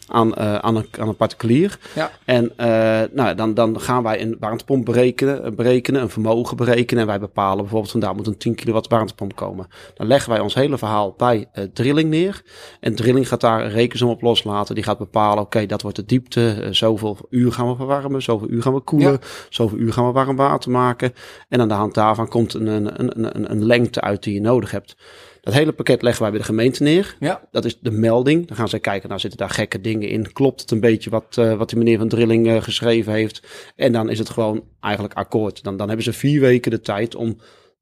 aan, eh, aan, een, aan een particulier. Ja. En eh, nou, dan, dan gaan wij een warmtepomp berekenen, eh, berekenen, een vermogen berekenen. En wij bepalen bijvoorbeeld van daar moet een 10 kilowatt warmtepomp komen. Dan leggen wij ons hele verhaal bij drilling neer. En drilling gaat daar een rekensom op loslaten. Die gaat bepalen, oké, dat wordt de diepte. zoveel uur gaan we verwarmen, zoveel uur gaan we koelen. Ja. Zoveel uur gaan we warm water maken. En aan de hand daarvan komt een, een, een, een, een lengte uit die je nodig hebt. Dat hele pakket leggen wij bij de gemeente neer. Ja. Dat is de melding. Dan gaan zij kijken, nou zitten daar gekke dingen in. Klopt het een beetje wat, eh, wat die meneer van Drilling eh, geschreven heeft? En dan is het gewoon eigenlijk akkoord. Dan, dan hebben ze vier weken de tijd om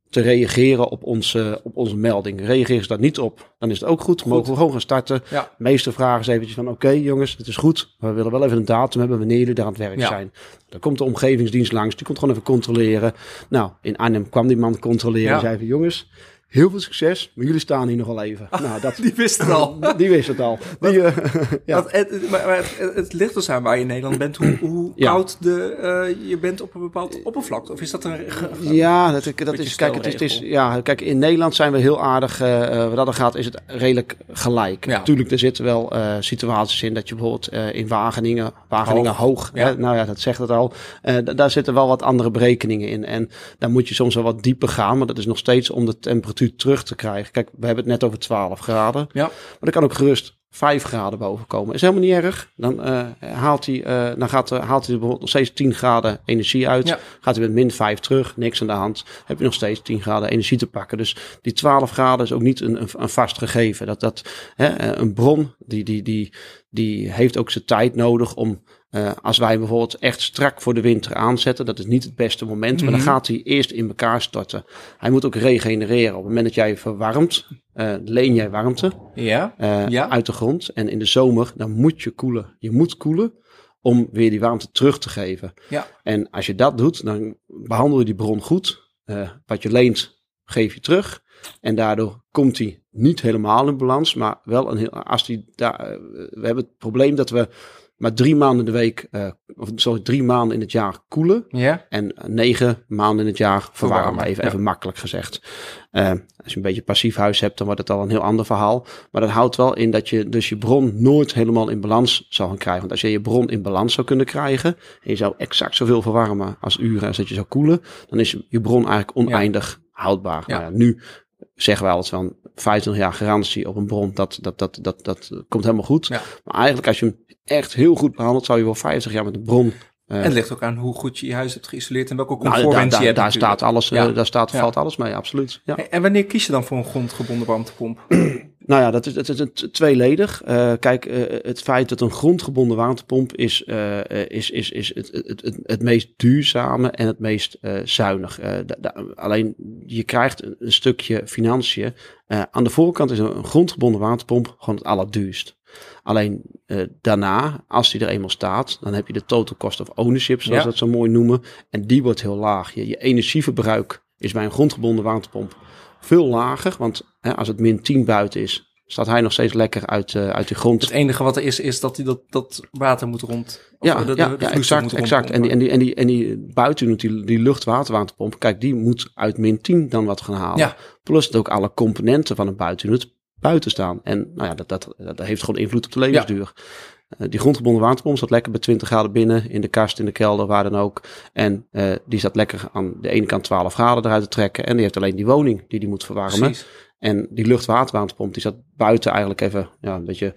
te reageren op onze, op onze melding. Reageren ze daar niet op, dan is het ook goed. Goed. Mogen we gewoon gaan starten. Ja. De meeste vragen is eventjes van, oké jongens, het is goed. Maar we willen wel even een datum hebben wanneer jullie daar aan het werk Ja. zijn. Dan komt de omgevingsdienst langs, die komt gewoon even controleren. Nou, in Arnhem kwam die man controleren Ja. en zei van, jongens, heel veel succes, maar jullie staan hier nog wel even. nou, dat, Die wist het al. die wist het al. Die, eh, ja. Het, het- maar, maar het, het ligt dus aan waar je in Nederland bent, hoe, hoe Ja. koud de, eh, je bent op een bepaald oppervlakte. Of is dat een... Ja, dat, dat Beetje is, kijk, het is, het is, ja, kijk, in Nederland zijn we heel aardig, eh, wat dat gaat, is het redelijk gelijk. Ja. Natuurlijk, er zitten wel situaties in dat je bijvoorbeeld in Wageningen, Wageningen hoog, hè, nou ja, dat zegt het al, daar zitten wel wat andere berekeningen in. En daar moet je soms wel wat dieper gaan, maar dat is nog steeds om de temperatuur terug te krijgen. Kijk, we hebben het net over 12 graden, Ja. maar er kan ook gerust 5 graden boven komen. Is helemaal niet erg. Dan, eh, haalt hij, eh, dan gaat, eh, haalt hij bijvoorbeeld nog steeds 10 graden energie uit. Ja. Gaat hij met min 5 terug, niks aan de hand. Heb je nog steeds 10 graden energie te pakken. Dus die 12 graden is ook niet een, een, een vast gegeven. Dat, dat, hè, een bron die, die, die, die heeft ook zijn tijd nodig om. Eh, als wij bijvoorbeeld echt strak voor de winter aanzetten, dat is niet het beste moment, maar Mhm. dan gaat hij eerst in elkaar storten. Hij moet ook regenereren. Op het moment dat jij verwarmt, eh, leen jij warmte Ja. eh, Ja. uit de grond. En in de zomer, dan moet je koelen. Je moet koelen om weer die warmte terug te geven. Ja. En als je dat doet, dan behandel je die bron goed. Wat je leent, geef je terug. En daardoor komt die niet helemaal in balans, maar wel een heel. Als die daar, we hebben het probleem dat we maar drie maanden in de week, eh, of sorry, drie maanden in het jaar koelen. Ja. En negen maanden in het jaar verwarmen, Verwarmen, even, ja. even makkelijk gezegd. Eh, als je een beetje passief huis hebt, dan wordt het al een heel ander verhaal. Maar dat houdt wel in dat je dus je bron nooit helemaal in balans zal gaan krijgen. Want als je je bron in balans zou kunnen krijgen, en je zou exact zoveel verwarmen als uren als dat je zou koelen, dan is je bron eigenlijk oneindig houdbaar. Ja. Ja, nu zeggen wij altijd van 25 jaar garantie op een bron, dat, dat, dat, dat, dat komt helemaal goed. Ja. Maar eigenlijk als je hem echt heel goed behandelt, zou je wel 50 jaar met een bron En het ligt ook aan hoe goed je je huis hebt geïsoleerd en welke nou, daar, je hebt daar natuurlijk. staat alles, eh, Ja. daar staat, valt alles mee, absoluut. Ja. En wanneer kies je dan voor een grondgebonden warmtepomp? Nou ja, dat is, dat is het tweeledig. Eh, kijk, eh, het feit dat een grondgebonden warmtepomp is, eh, eh, is, is, is het, het, het, het meest duurzame en het meest eh, zuinig. Eh, da- da- alleen je krijgt een, een stukje financiën. Eh, aan de voorkant is een, een grondgebonden warmtepomp gewoon het allerduurst. Alleen eh, daarna, als die er eenmaal staat, dan heb je de total cost of ownership, zoals Ja. we dat zo mooi noemen. En die wordt heel laag. Je, je energieverbruik is bij een grondgebonden warmtepomp veel lager. Want hè, als het min 10 buiten is, staat hij nog steeds lekker uit, eh, uit de grond. Het enige wat er is, is dat die, dat, dat water moet rond. Ja, de- ja, de ja vloeistof exact, moet exact. En die, en die, en die, en die buiten die, die luchtwaterwarmtepomp, kijk, die moet uit min 10 dan wat gaan halen. Ja. Plus dat ook alle componenten van een buitenunit buiten staan. En nou ja, dat, dat, dat heeft gewoon invloed op de levensduur. Eh, die grondgebonden waterpomp staat lekker bij 20 graden binnen, in de kast, in de kelder, waar dan ook. En eh, die staat lekker aan de ene kant 12 graden eruit te trekken. En die heeft alleen die woning die die moet verwarmen. Precies. En die luchtwaterwarmtepomp die zat buiten eigenlijk even ja, een beetje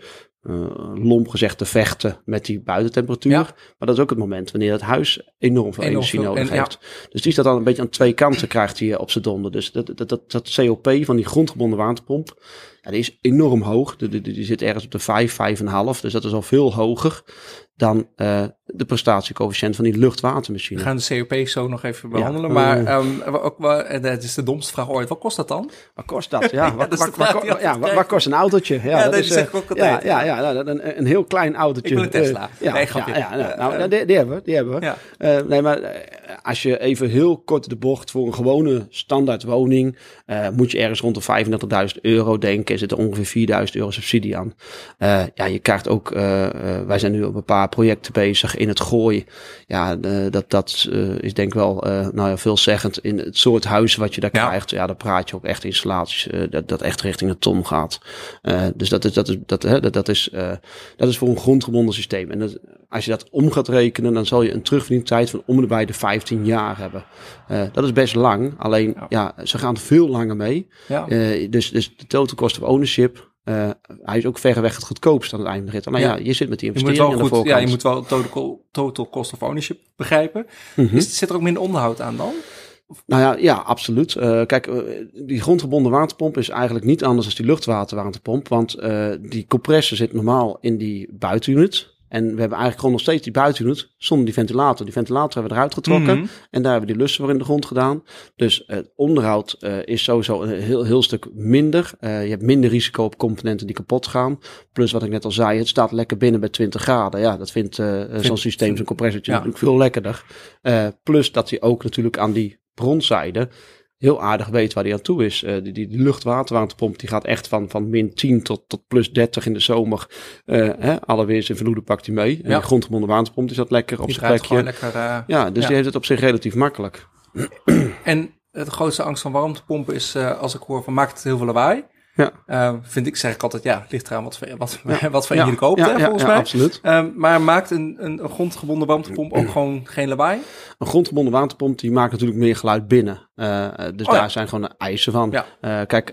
eh, lomp gezegd te vechten met die buitentemperatuur. Ja. Maar dat is ook het moment wanneer het huis enorm veel Enorm energie veel, nodig en- ja. heeft. Dus die staat dan een beetje aan twee kanten krijgt hij eh, op zijn donder. Dus dat, dat, dat, dat COP van die grondgebonden waterpomp, ja, die is enorm hoog. Die, die, die zit ergens op de 5, 5,5. Dus dat is al veel hoger dan eh, de prestatiecoëfficiënt van die We luchtwatermachine. gaan de COP zo nog even Ja. behandelen. Maar wa- ook, dat is de domste vraag ooit. Wat kost dat dan? Wat kost dat? Ja, wat, dat ja, wat, kost een autootje? Ja, dat dat is, zeg eh, ik ook ja, altijd. ja, ja, nou, een, een heel klein autootje. Ik wil een Tesla. Eh, ja, Nee, grapje. ja, ja, nou, die, die hebben we, die hebben we. Nee, maar als je even heel kort de bocht voor een gewone standaard woning, eh, moet je ergens rond de 35.000 euro denken. Er zit er ongeveer 4.000 euro subsidie aan. Eh, ja, je krijgt ook, eh, eh, wij zijn nu op een paar projecten bezig in het gooien. Ja, eh, dat, dat eh, is denk ik wel, eh, nou ja, veelzeggend in het soort huizen wat je daar Ja. krijgt. Ja, dan praat je ook echt installaties, eh, dat, dat echt richting een ton gaat. Eh, dus dat is, dat is, dat, hè, dat, dat is, eh, dat is voor een grondgebonden systeem. En dat, als je dat om gaat rekenen, dan zal je een terugverdientijd van om de bij de 15 jaar hebben. Eh, dat is best lang. Alleen, Ja. ja, ze gaan veel langer mee. Ja. Eh, dus, dus de total cost of ownership, eh, hij is ook verreweg het goedkoopst aan het einde van de rit. Maar ja, Ja. je zit met die Je moet investering wel goed, ja, je moet wel total, total cost of ownership begrijpen. Mhm. Is, zit er ook minder onderhoud aan dan? Nou ja, ja absoluut. Eh, kijk, die grondgebonden waterpomp is eigenlijk niet anders dan die luchtwaterwaterpomp. Want die compressor zit normaal in die buitenunit. En we hebben eigenlijk gewoon nog steeds die buitenunit zonder die ventilator. Die ventilator hebben we eruit getrokken. Mhm. En daar hebben we die lussen voor in de grond gedaan. Dus het onderhoud eh, is sowieso een heel, heel stuk minder. Eh, je hebt minder risico op componenten die kapot gaan. Plus wat ik net al zei, het staat lekker binnen bij 20 graden. Ja, dat vindt eh, zo'n systeem, zo'n compressortje ja. natuurlijk veel lekkerder. Eh, plus dat hij ook natuurlijk aan die bronzijde heel aardig weet waar hij aan toe is. Uh, die, die luchtwaterwarmtepomp die gaat echt van, van min 10 tot, tot plus 30 in de zomer. Uh, hè, alle weers en verloeden pakt hij mee. En de grondgebonden waterpomp is dat lekker op zijn plekje. Lekker, uh, ja, dus ja. die heeft het op zich relatief makkelijk. En de grootste angst van warmtepompen is, als ik hoor van maakt het heel veel lawaai. Ja. Uh, vind ik, zeg ik altijd, ja, ligt eraan wat, wat, ja. wat van ja. je koopt, hè, volgens ja, mij. absoluut. Uh, maar maakt een, een, een, grondgebonden warmtepomp ook gewoon geen lawaai? Een grondgebonden waterpomp, die maakt natuurlijk meer geluid binnen. Uh, dus Oh, daar zijn gewoon eisen van. Ja. kijk,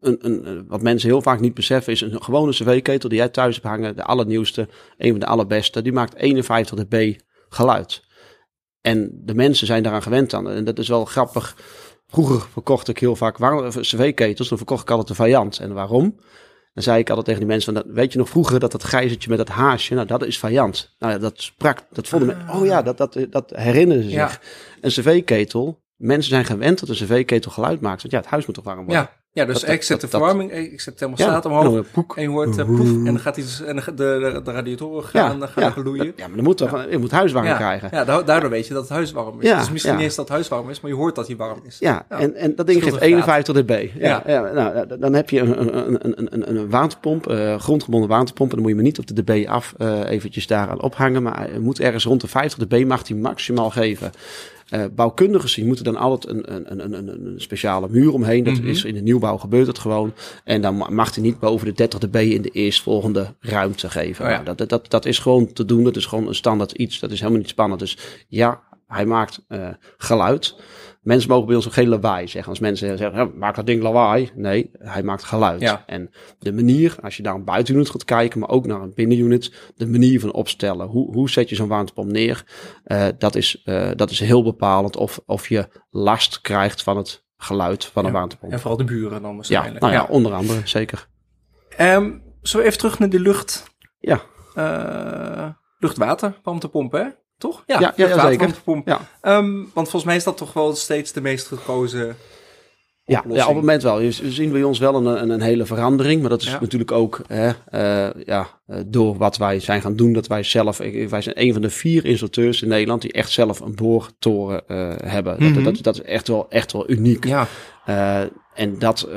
een, een, wat mensen heel vaak niet beseffen is een gewone cv-ketel die jij thuis hebt hangen, de allernieuwste, een van de allerbeste, die maakt 51 dB geluid. En de mensen zijn daaraan gewend aan. En dat is wel grappig. Vroeger verkocht ik heel vaak cv-ketels, dan verkocht ik altijd de variant. En waarom? Dan zei ik altijd tegen die mensen, van, weet je nog vroeger dat dat gijzertje met dat haasje, nou dat is variant. Nou ja, dat sprak, dat vonden Ah. mensen, oh ja, dat, dat, dat herinneren ze zich. Een cv-ketel, mensen zijn gewend dat een cv-ketel geluid maakt. Want ja, het huis moet toch warm worden. Ja, ja dus Dat- ik zet dat- de dat- verwarming, ik zet de thermostaat omhoog. En je hoort uh, poef, en dan gaat iets, en de, de, de radiatoren gaan, Ja, gaan ja. lekker loeien. Ja, maar dan moet toch, je moet huis warm Ja, krijgen. ja, da- daardoor weet je dat het huis warm is. Is misschien niet eens dat het huis warm is, maar je hoort dat hij warm is. Ja. En, en dat ding geeft een graad. 51 dB. Ja, nou, dan heb je een, een, een, een, een, waterpomp, eh, grondgebonden waterpomp. En dan moet je me niet op de dB af eh, eventjes daaraan ophangen. Maar hij moet ergens rond de 50 dB mag hij maximaal geven. Eh bouwkundigen die moeten dan altijd een, een, een, een, een speciale muur omheen. Dat Mhm. is in de nieuwbouw gebeurt het gewoon. En dan ma- mag hij niet boven de 30 dB in de eerstvolgende ruimte geven. Oh ja. Nou, dat, dat, dat, dat is gewoon te doen. Dat is gewoon een standaard iets. Dat is helemaal niet spannend. Dus ja, hij maakt eh, geluid. Mensen mogen bij ons ook geen lawaai zeggen. Als mensen zeggen, ja, maakt dat ding lawaai? Nee, hij maakt geluid. Ja. En de manier, als je naar een buitenunit gaat kijken, maar ook naar een binnenunit, de manier van opstellen. Hoe, hoe zet je zo'n warmtepomp neer? Eh, dat, is, eh, dat is heel bepalend of, of je last krijgt van het geluid van een Ja. warmtepomp. En vooral de buren dan Ja, waarschijnlijk. nou ja, onder andere, zeker. Ehm, we even terug naar die lucht? Ja. eh luchtwater, warmtepomp, hè? Toch? Ja, ja, zeker. Ja. Ehm, want volgens mij is dat toch wel steeds de meest gekozen Ja, oplossing. ja, op het moment wel. We zien bij ons wel een, een, hele verandering. Maar dat is Ja. natuurlijk ook hè, eh, ja, eh, door wat wij zijn gaan doen. Dat wij zelf, wij zijn een van de vier installateurs in Nederland die echt zelf een boortoren eh, hebben. Mhm. dat, dat, dat is echt wel, echt wel uniek. Ja, en dat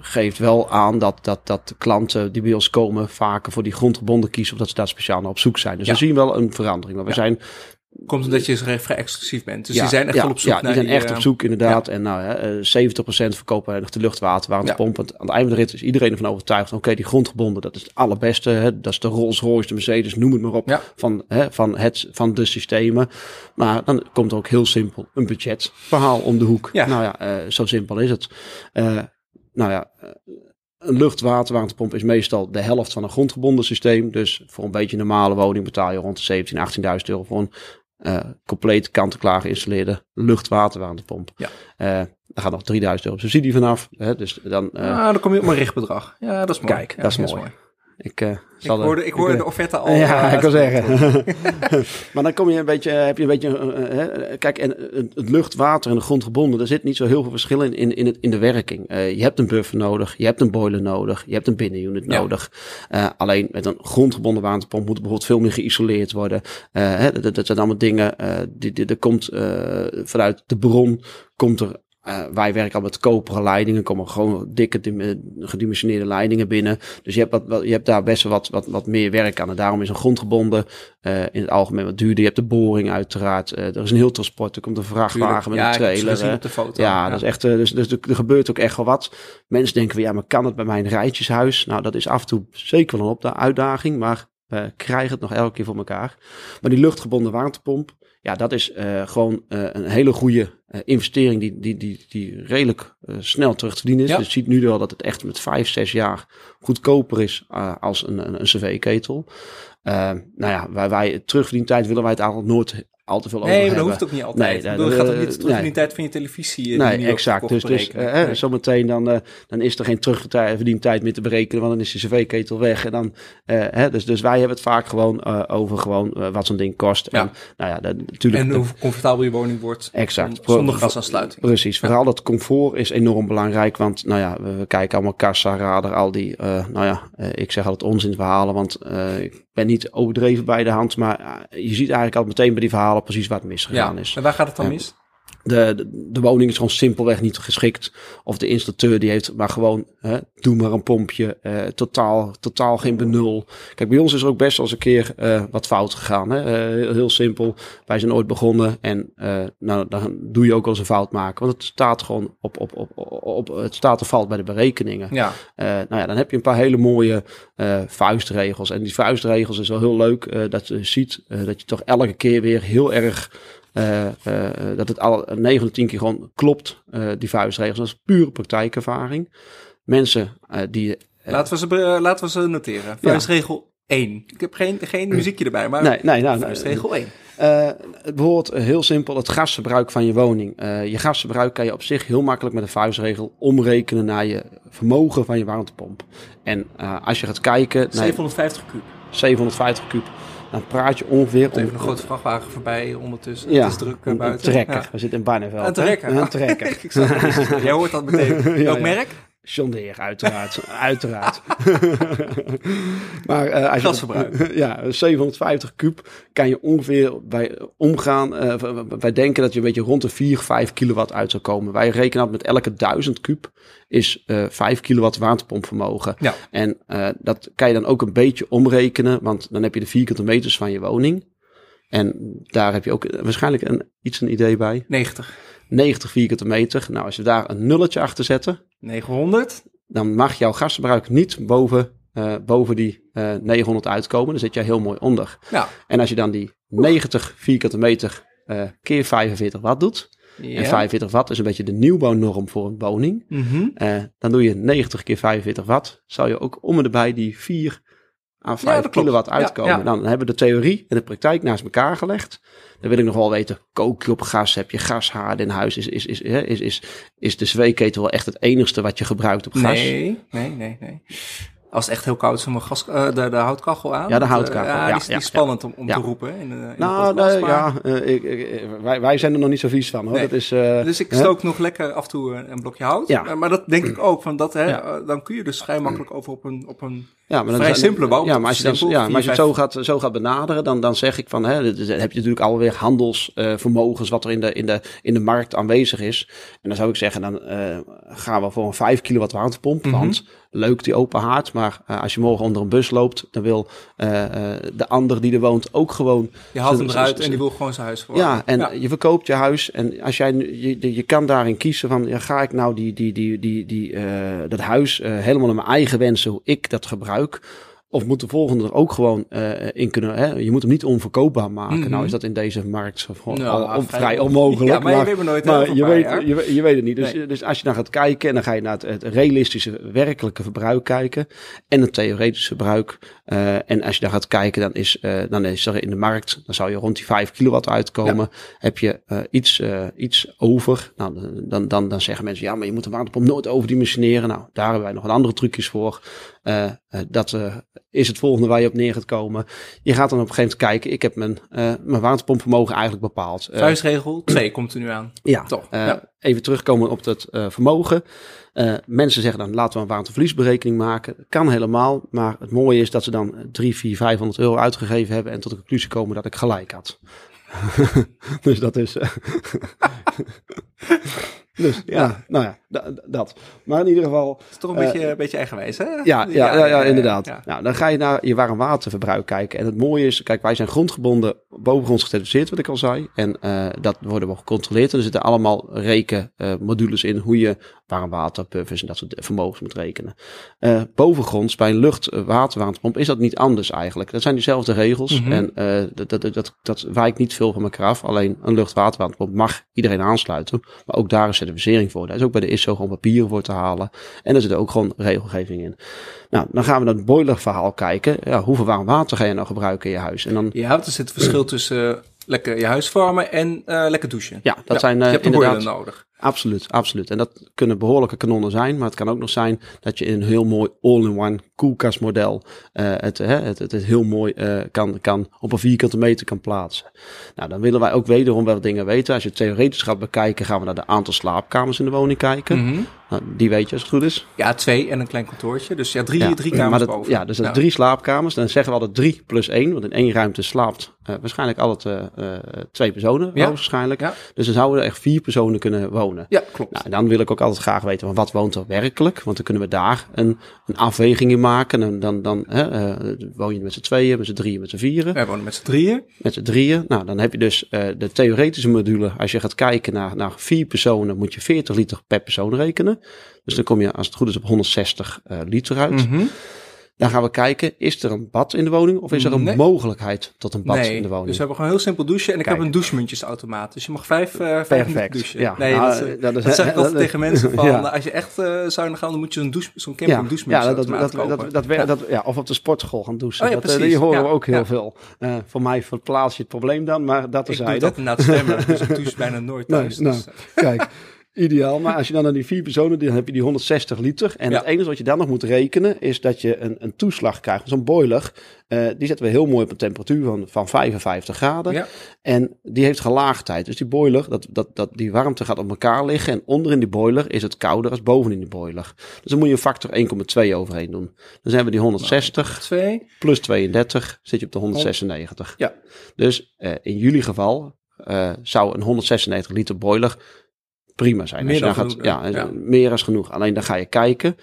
geeft wel aan dat, dat, dat de klanten die bij ons komen vaker voor die grondgebonden kiezen. Omdat ze daar speciaal naar op zoek zijn. Dus Ja. we zien wel een verandering. Maar we Ja. zijn komt omdat je vrij vrij exclusief bent. Dus ja, die zijn echt ja, op zoek ja, naar die zijn echt eh, op zoek inderdaad. En nou, eh, 70% verkopen nog de luchtwater, aan het einde van de rit is iedereen ervan overtuigd. Oké, die grondgebonden, dat is het allerbeste. Hè? Dat is de Rolls Royce, de Mercedes, noem het maar op. Ja. Van, hè, van, het, van de systemen. Maar dan komt er ook heel simpel een budgetverhaal om de hoek. Ja. Nou ja, eh, zo simpel is het. Eh, nou ja, eh, een luchtwaterwarmtepomp is meestal de helft van een grondgebonden systeem. Dus voor een beetje normale woning betaal je rond de 17.000, 18.000 euro voor een eh, compleet kant-en-klaar geïnstalleerde luchtwaterwarmtepomp. Ja. Eh, daar gaat nog 3000 euro subsidie vanaf. Hè, dus dan, ah, dan kom je op een richtbedrag. Ja, dat is mooi. Kijk, Ja, dat is mooi. Ik zal, eh, hoorde, ik hoorde eh, de offerte al. ja, eh, ik wil zeggen. maar dan kom je een beetje, heb je een beetje, eh, eh, kijk, en het het lucht, water en de grondgebonden, er zit niet zo heel veel verschil in, in, in, het, in de werking. Eh, je hebt een buffer nodig, je hebt een boiler nodig, je hebt een binnenunit Ja. nodig. Eh, alleen met een grondgebonden waterpomp moet bijvoorbeeld veel meer geïsoleerd worden. Eh, hè, dat, zijn allemaal dingen, eh die, die, er komt eh, vanuit de bron, komt er eh, wij werken al met koperen leidingen, komen gewoon dikke eh, gedimensioneerde leidingen binnen. Dus je hebt, wat, wat- je hebt daar best wel wat, wat, wat meer werk aan. En daarom is een grondgebonden eh, in het algemeen wat duurder. Je hebt de boring uiteraard. Er is een heel transport. Er komt een vrachtwagen met ja, een trailer. gezien op de foto. Ja, dat is echt. Dus, dus er, er gebeurt ook echt wel wat. Mensen denken ja, maar kan het bij mijn rijtjeshuis? Nou, dat is af en toe zeker wel een uitdaging, maar we krijgen het nog elke keer voor elkaar. Maar die luchtgebonden waterpomp, ja, dat is eh, gewoon eh, een hele goede eh, investering die, die, die, die redelijk snel terug te verdienen is. Ja. Dus je ziet nu wel dat het echt met vijf, zes jaar goedkoper is als een, een, een cv-ketel. Eh, nou ja, wij, wij terugverdientijd willen wij het eigenlijk nooit al te veel over Nee, maar dat hoeft ook niet altijd. Nee, dat- gaat ook niet terug in nee. die tijd van je televisie. eh, Nee, exact. Dus, dus eh, Nee. zometeen dan, eh, dan is er geen terugverdientijd meer te berekenen, want dan is de cv-ketel weg. En dan, eh, hè, dus, dus wij hebben het vaak gewoon over gewoon, wat zo'n ding kost. Ja. En, nou ja, dat, natuurlijk. En hoe comfortabel je woning wordt. Exact. Zonder gasaansluiting. Precies. Vooral dat comfort is enorm belangrijk. Want nou ja, we, we kijken allemaal kassa, radar, al die, nou ja, ik zeg altijd onzinverhalen. Want eh, ik ben niet overdreven bij de hand. Maar eh, je ziet eigenlijk al meteen bij die verhalen precies waar het misgegaan Ja, is. en waar gaat het dan mis? De, de, de woning is gewoon simpelweg niet geschikt. Of de installateur die heeft maar gewoon, hè, doe maar een pompje. eh, totaal, totaal geen benul. Kijk, bij ons is er ook best wel eens een keer eh, wat fout gegaan. Hè? Eh, heel, heel simpel. Wij zijn ooit begonnen en nou, dan doe je ook wel eens een fout maken. Want het staat gewoon op, op, op, op, het staat of valt bij de berekeningen. Ja, nou ja, dan heb je een paar hele mooie vuistregels. En die vuistregels is wel heel leuk dat je ziet dat je toch elke keer weer heel erg. Eh, eh, dat het al 9 van de 10 keer gewoon klopt, eh, die vuistregels. Dat is pure praktijkervaring. Mensen die. laten, we ze, laten we ze noteren. Vuistregel 1. Ik heb geen, geen muziekje erbij, maar nee, nee, nou, vuistregel 1. Eh, het behoort eh, heel simpel het gasverbruik van je woning. Je gasverbruik kan je op zich heel makkelijk met een vuistregel omrekenen naar je vermogen van je warmtepomp. En als je gaat kijken naar 750 kub. 750 kub, dan praat je ongeveer Even een grote vrachtwagen voorbij ondertussen. ja, het is druk eh, een buiten. trekker. Ja. We zitten in Barneveld. Een trekker. Een trekker. Jij hoort dat meteen. Welk merk? John uiteraard. uiteraard. maar eh, als je, Gasverbruik. ja, 750 kub kan je ongeveer bij omgaan. eh, wij denken dat je een beetje rond de 4, 5 kilowatt uit zou komen. Wij rekenen dat met elke 1000 kub is eh 5 kilowatt waterpompvermogen. Ja. En dat kan je dan ook een beetje omrekenen, want dan heb je de vierkante meters van je woning. En daar heb je ook waarschijnlijk een, iets een idee bij. 90. 90 vierkante meter. Nou, als we daar een nulletje achter zetten, 900. dan mag jouw gasverbruik niet boven, eh, boven die eh 900 uitkomen. Dan zit jij heel mooi onder. Ja. En als je dan die 90 vierkante meter eh, keer 45 watt doet. ja. En 45 watt is een beetje de nieuwbouwnorm voor een woning. Mhm. eh, dan doe je 90 keer 45 watt. Zou je ook om en erbij die 4 à 5 dat klopt. kilowatt uitkomen. ja. Nou, dan hebben we de theorie en de praktijk naast elkaar gelegd. Dan wil ik nog wel weten, kook je op gas? Heb je gashaarden in huis? Is, is, is, is, is, is de zweeketel wel echt het enigste wat je gebruikt op gas? Nee, nee, nee, nee. Als het echt heel koud is, we gas, eh, de, de houtkachel aan. Ja, de eh, houtskachel, ja, die is, die is spannend om, om te roepen. In, de- in Nou, podcast, nee, maar- ja, eh, ik, ik- wij, wij zijn er nog niet zo vies van hoor. Nee. Dat is, eh, Dus ik stook nog lekker af en toe een, blokje hout. Ja. Maar, dat denk ik ook. Van dat, hè, eh, Dan kun je dus vrij makkelijk over op een, op een Ja, maar dan Vrij simpele bouw. Ja, maar als je, dan, ja, maar als je het zo gaat, zo gaat benaderen, dan, dan zeg ik van, hè, dan heb je natuurlijk alweer handelsvermogens wat er in de, in, de, in de markt aanwezig is. En dan zou ik zeggen, dan eh, gaan we voor een 5 kilowatt warmtepomp. Mhm. Want leuk die open haard, maar eh, als je morgen onder een bus loopt, dan wil eh, eh, de ander die er woont ook gewoon Je haalt hem eruit en die wil gewoon zijn huis verwarmen. ja, en je verkoopt je huis en als jij, nu- je, je kan daarin kiezen van, ja, ga ik nou die, die, die, die, die, dat huis helemaal naar mijn eigen wensen, hoe ik dat gebruik, of moet de volgende er ook gewoon eh, in kunnen, hè? je moet hem niet onverkoopbaar maken. Mhm. Nou is dat in deze markt gewoon Nou, al, vrij vrij on- onmogelijk. Ja, maar je weet maar nooit, maar je, weet, je, weet- je weet het niet. Dus, Nee. dus als je dan gaat kijken en dan ga je naar het, het realistische werkelijke verbruik kijken en het theoretische verbruik. eh, en als je dan gaat kijken, dan is, eh, dan is er in de markt, dan zou je rond die 5 kilowatt uitkomen. Heb je iets, iets over, nou, dan, dan, dan zeggen mensen, ja, maar je moet de waterpomp nooit overdimensioneren. Nou, daar hebben wij nog een andere trucjes voor. Eh, eh, dat eh, is het volgende waar je op neer gaat komen. Je gaat dan op een gegeven moment kijken, ik heb mijn, mijn waterpompvermogen eigenlijk bepaald. Vuistregel 2 komt er nu aan. ja, Toch, ja. even terugkomen op het eh, vermogen. Mensen zeggen dan laten we een waterverliesberekening maken. Kan helemaal, maar het mooie is dat ze dan 3, 4, 500 euro uitgegeven hebben en tot de conclusie komen dat ik gelijk had. dus dat is. dus ja, nou ja, da- dat. Maar in ieder geval. Het is toch een Eh, beetje, een beetje eigenwijs, hè? Ja, ja, ja, ja, inderdaad. ja. Nou, dan ga je naar je warm waterverbruik kijken. En het mooie is, kijk, wij zijn grondgebonden, bovengronds gecertificeerd, wat ik al zei. En eh, dat worden we gecontroleerd. En er zitten allemaal rekenmodules in hoe je warm water, en dat soort vermogens moet rekenen. Eh, bovengronds, bij een lucht-waterwarmtepomp, is dat niet anders eigenlijk. Dat zijn diezelfde regels. Mhm. En eh, dat, dat, dat, dat wijkt niet veel van elkaar af. Alleen een lucht-waterwarmtepomp mag iedereen aansluiten. Maar ook daar is certificering voor. Daar is ook bij de ISO gewoon papieren voor te halen. En er zit ook gewoon regelgeving in. Nou, dan gaan we naar het boilerverhaal kijken. Ja, hoeveel warm water ga je nou gebruiken in je huis? En dan, Ja, er zit een verschil tussen eh, lekker je huis verwarmen en eh, lekker douchen. ja, dat zijn je eh, hebt inderdaad... nodig. Absoluut, absoluut. En dat kunnen behoorlijke kanonnen zijn, maar het kan ook nog zijn dat je in een heel mooi all-in-one koelkastmodel eh, het, hè, het, het, heel mooi eh, kan, kan op een vierkante meter kan plaatsen. Nou, dan willen wij ook wederom wel dingen weten. Als je het theoretisch gaat bekijken, gaan we naar de aantal slaapkamers in de woning kijken. Mhm. Nou, die weet je als het goed is. Ja, twee en een klein kantoortje. Dus ja, drie, Ja, drie kamers dat, boven. Ja, dus dat Ja. drie slaapkamers. Dan zeggen we altijd drie plus één. Want in één ruimte slaapt eh, waarschijnlijk altijd eh, eh, twee personen, Ja. waarschijnlijk. Dus dan zouden er echt vier personen kunnen wonen. Ja, klopt. Nou, en dan wil ik ook altijd graag weten, van wat woont er werkelijk? Want dan kunnen we daar een, een afweging in maken. En dan, dan hè, woon je met z'n tweeën, met z'n drieën, met z'n vieren. Wij wonen met z'n drieën. Met z'n drieën. Nou, dan heb je dus de theoretische module. Als je gaat kijken naar, naar vier personen, moet je 40 liter per persoon rekenen. Dus dan kom je, als het goed is, op 160 eh, liter uit. Mhm. Dan gaan we kijken, is er een bad in de woning? Of is er een Nee. mogelijkheid tot een bad nee, in de woning? dus we hebben gewoon heel simpel douchen. En ik Kijk. heb een douchemuntjesautomaat. Dus je mag vijf, Perfect. douchen. Ja, nee, nou, dat, is, eh, dat is- dat zeg ik altijd tegen mensen van, ja. als je echt zuinig gaan, dan moet je zo'n douche, zo'n camping ja, douchemuntjesautomaat dat, dat, kopen. dat, wer- Ja. dat- ja, of op de sportschool gaan douchen. Oh ja, dat, die horen we ook heel veel. Voor mij verplaats je het probleem dan, maar dat ik is doe dat inderdaad zwemmen, dus ik douche bijna nooit thuis. dus, Kijk, ideaal. Maar als je dan naar die vier personen, dan heb je die 160 liter. En Ja. het enige wat je dan nog moet rekenen, is dat je een, een toeslag krijgt. Zo'n boiler, eh, die zetten we heel mooi op een temperatuur van, van 55 graden. Ja. En die heeft gelaagdheid. Dus die boiler, dat, dat, dat, die warmte gaat op elkaar liggen. En onder in die boiler is het kouder als boven in die boiler. Dus dan moet je een factor 1,2 overheen doen. Dan zijn we die 160 twee. plus 32, zit je op de 196. Ja. Dus eh, in jullie geval eh, zou een 196 liter boiler prima zijn. Meer dan dan genoeg, ja, meer dan genoeg. Alleen dan ga je kijken.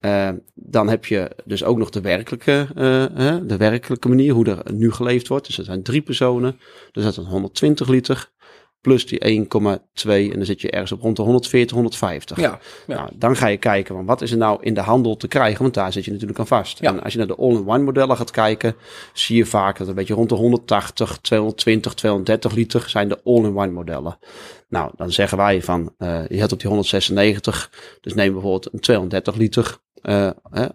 Eh, dan heb je dus ook nog de werkelijke, eh, de werkelijke manier hoe er nu geleefd wordt. Dus er zijn drie personen. Dus dat is een 120 liter. Plus die 1,2. En dan zit je ergens op rond de 140, 150. Ja, ja. Nou, dan ga je kijken, van wat is er nou in de handel te krijgen? Want daar zit je natuurlijk aan vast. Ja. En als je naar de all-in-one modellen gaat kijken, zie je vaak dat een beetje rond de 180, 220, 230 liter zijn de all-in-one modellen. Nou, dan zeggen wij van, eh, je hebt op die 196, dus neem bijvoorbeeld een 230 liter eh, eh,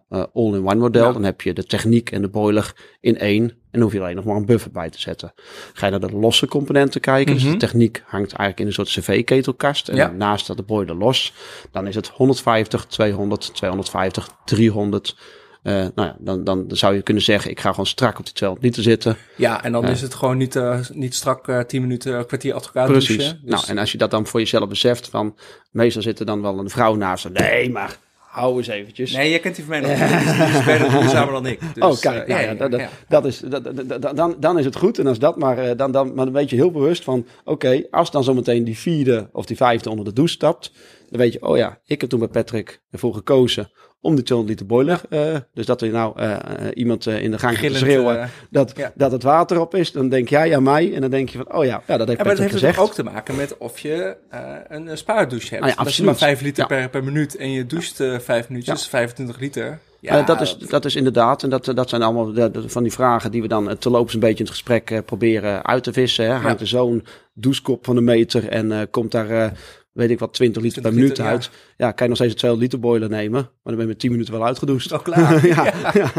eh, all-in-one model. Ja. Dan heb je de techniek en de boiler in één. En dan hoef je alleen nog maar een buffer bij te zetten. Ga je naar de losse componenten kijken. Dus Mhm. de techniek hangt eigenlijk in een soort cv-ketelkast. En Ja. naast staat de boiler los. Dan is het 150, 200, 250, 300. Eh, nou ja, dan, dan zou je kunnen zeggen, ik ga gewoon strak op die 200 liter zitten. ja, en dan Ja. is het gewoon niet, eh, niet strak eh, tien minuten, een kwartier achter elkaar Precies. douchen. Dus, Nou, en als je dat dan voor jezelf beseft, van meestal zit er dan wel een vrouw naast. Nee, maar hou eens eventjes. Nee, jij kent die van mij nog. Die is- beter duurzamer dan ik. Dus, oh, kijk, eh, nou ja, dat, dat is, dat- dan, dan is het goed. En als dat maar, eh, dan, dan, maar dan weet je heel bewust van, oké, als dan zometeen die vierde of die vijfde onder de douche stapt, dan weet je, oh ja, ik heb toen bij Patrick ervoor gekozen om die 200 liter boiler. eh, dus dat er nou eh, eh, iemand in de gang gaat schreeuwen dat, ja. dat het water op is, dan denk jij aan mij en dan denk je van, oh ja, ja dat heeft Ja, maar dat heeft ook te maken met of je een spaardouche hebt. Ah ja, Als je maar 5 liter per, per minuut en je doucht eh 5 minuutjes, 25 liter. Ja, dat, is, dat is inderdaad, en dat, dat zijn allemaal de- de- van die vragen die we dan te loops een beetje in het gesprek proberen uit te vissen. Hè. Hangt er zo'n douchekop van een meter en komt daar, weet ik wat, 20 liter 20 per minuut liter, uit. Ja, kan je nog steeds een 200 liter boiler nemen, maar dan ben je met 10 minuten wel uitgedoucht. al klaar. ja, ja.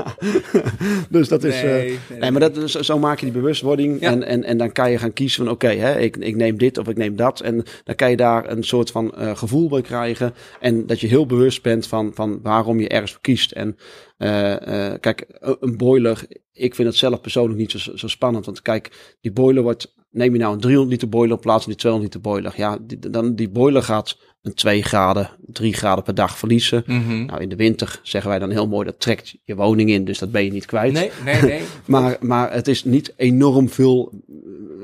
dus dat is... eh, Nee, nee, Nee, maar dat, zo maak je die bewustwording. En, en, en dan kan je gaan kiezen van oké, hè, ik, ik neem dit of ik neem dat. En dan kan je daar een soort van eh, gevoel bij krijgen. En dat je heel bewust bent van, van waarom je ergens voor kiest. En eh, eh, kijk, een- een boiler, ik vind het zelf persoonlijk niet zo, zo spannend. Want kijk, die boiler wordt, neem je nou een 300 liter boiler in plaats van die 200 liter boiler. Ja, dan, die boiler gaat een 2 graden, 3 graden per dag verliezen. Mhm. Nou, in de winter zeggen wij dan heel mooi, dat trekt je woning in, dus dat ben je niet kwijt. Nee, nee, nee. Maar, maar het is niet enorm veel.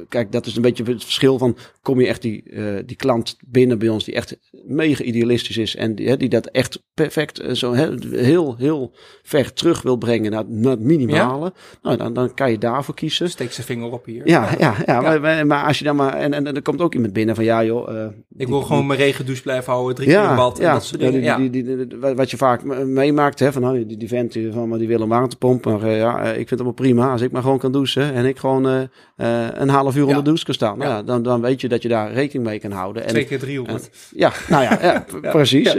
Kijk, dat is een beetje het verschil van. Kom je echt die, eh, die klant binnen bij ons, die echt mega idealistisch is. En die, hè, die dat echt perfect eh, zo hè, heel, heel ver terug wil brengen naar, naar het minimale. Nou, dan, dan kan je daarvoor kiezen. Steek zijn vinger op hier. Ja, ja, ja, Maar, maar- maar als je dan maar. En, en, en er komt ook iemand binnen van ja, joh. eh, Ik wil gewoon mijn regendouche blijven houden, drie keer in bad en dat soort dingen. Ja, die, die, wat je vaak me- meemaakt, hè, van nou, die, die vent die, van, maar die wil een warmtepomp. Maar eh, ja, eh, ik vind het allemaal prima. Als ik maar gewoon kan douchen en ik gewoon eh, een half uur onder de douche kan staan. Nou, Ja. dan, dan weet je dat je daar rekening mee kan houden. En, Twee keer 300. ja, nou ja, precies.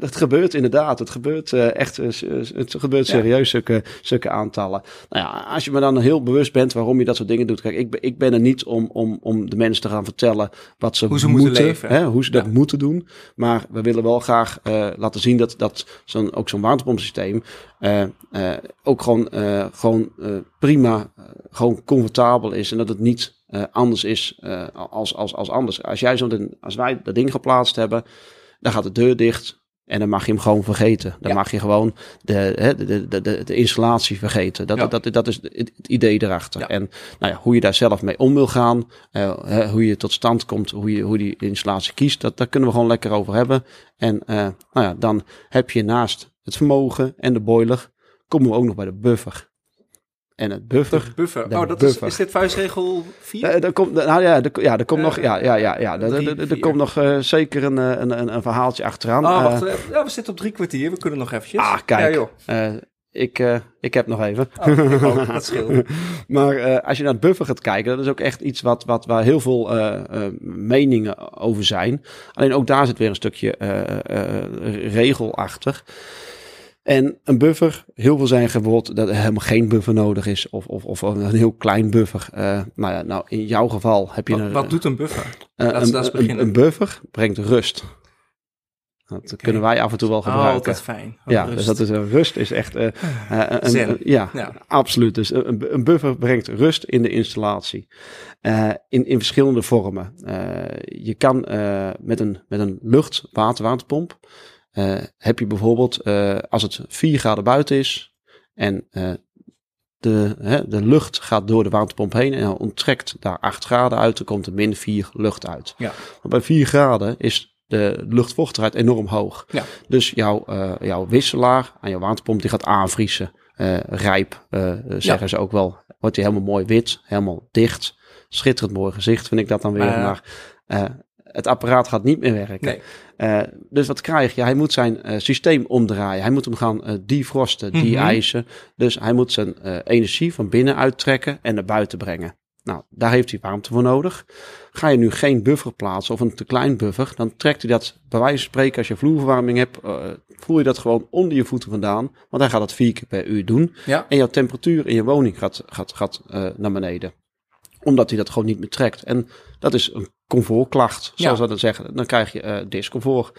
Het gebeurt inderdaad. Het gebeurt echt, het gebeurt serieus, zulke, zulke aantallen. Nou ja, als je me dan heel bewust bent waarom je dat soort dingen doet. Kijk, ik, ben- ik ben er niet om, om, om de mensen te gaan vertellen wat ze, Hoe ze moeten leven. Hè, hoe ze dat Ja. moeten doen. Maar we willen wel graag eh, laten zien dat, dat zo'n, ook zo'n warmtepompsysteem eh, eh, ook gewoon, gewoon prima, gewoon comfortabel is. En dat het niet anders is als, als, als anders. Als, jij zo als wij dat ding geplaatst hebben, dan gaat de deur dicht. En dan mag je hem gewoon vergeten. Dan Ja. mag je gewoon de, de, de, de, de installatie vergeten. Dat, Ja. dat, dat is het, idee erachter. Ja. En nou ja, hoe je daar zelf mee om wil gaan, eh, hoe je tot stand komt, hoe je hoe die installatie kiest, dat, daar kunnen we gewoon lekker over hebben. En eh, nou ja, dan heb je naast het vermogen en de boiler, komen we ook nog bij de buffer. En het buffer, De buffer. De oh, dat buffer. Is, is dit vuistregel 4? eh, er komt, nou ja, er, ja, er komt Eh, nog, ja, ja, ja, ja, er, drie, er- er- er komt nog eh, zeker een, eh, een, een, een verhaaltje achteraan. oh, Eh, wacht. eh, ja, we zitten op drie kwartier. We kunnen nog eventjes. Ah, kijk. Ja, joh. eh, ik, eh, ik heb nog even. Oh, ook. Dat scheelt. Maar eh, als je naar het buffer gaat kijken, dat is ook echt iets wat, wat, waar heel veel eh, eh, meningen over zijn. Alleen ook daar zit weer een stukje eh, eh, regel achter. En een buffer, heel veel zijn bijvoorbeeld dat er helemaal geen buffer nodig is. Of, of, of een heel klein buffer. Eh, nou ja, nou in jouw geval heb je Wat, een, wat doet een buffer? eh, een, een, buffer brengt rust. Dat kunnen wij af en toe wel Oh, gebruiken. altijd fijn. Oh, Ja, rust. dus dat is rust is echt. eh, eh, een, ja, Ja. absoluut. Dus een, een buffer brengt rust in de installatie. Eh, in, in verschillende vormen. Eh, je kan eh, met een, met een lucht-water-waterpomp. Eh, heb je bijvoorbeeld eh, als het 4 graden buiten is. En eh, de, hè, de lucht gaat door de waterpomp heen. En onttrekt daar 8 graden uit. Dan komt er min 4 lucht uit. Ja. Maar bij 4 graden is de luchtvochtigheid enorm hoog. Ja. Dus jouw, jouw wisselaar aan jouw waterpomp die gaat aanvriezen. Rijp, zeggen ze ook wel. Wordt hij helemaal mooi wit, helemaal dicht. Schitterend mooi gezicht vind ik dat dan weer. Maar ja. Maar het apparaat gaat niet meer werken. Nee. Eh, dus wat krijg je? Hij moet zijn eh, systeem omdraaien. Hij moet hem gaan eh defrosten, Mhm. de-ijzen. Dus hij moet zijn energie van binnen uittrekken en naar buiten brengen. Nou, daar heeft hij warmte voor nodig. Ga je nu geen buffer plaatsen of een te klein buffer, dan trekt hij dat bij wijze van spreken als je vloerverwarming hebt, voel je dat gewoon onder je voeten vandaan. Want hij gaat dat vier keer per uur doen. Ja. En jouw temperatuur in je woning gaat, gaat, gaat naar beneden. Omdat hij dat gewoon niet meer trekt. En dat is een comfortklacht, zoals Ja. we dat zeggen. Dan krijg je eh discomfort.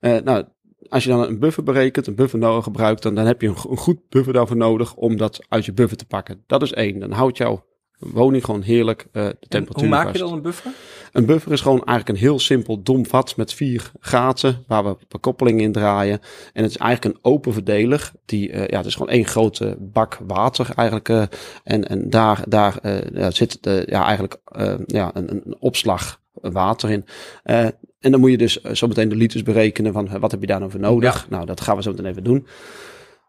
Eh, nou, als je dan een buffer berekent, een buffer nodig gebruikt, dan, dan heb je een, een goed buffer daarvoor nodig om dat uit je buffer te pakken. Dat is één. Dan houdt jouw woning gewoon heerlijk eh, de En temperatuur hoe maak vast. je dan een buffer? Een buffer is gewoon eigenlijk een heel simpel dom vat met vier gaten waar we bekoppeling in draaien. En het is eigenlijk een open verdeler. Die, eh, ja, het is gewoon één grote bak water eigenlijk. eh, en, en daar, daar eh, ja, zit ja, eigenlijk eh, ja, een, een opslag water in. Eh, en dan moet je dus zometeen de liters berekenen van wat heb je daar nou voor nodig. Nou, dat gaan we zo meteen even doen.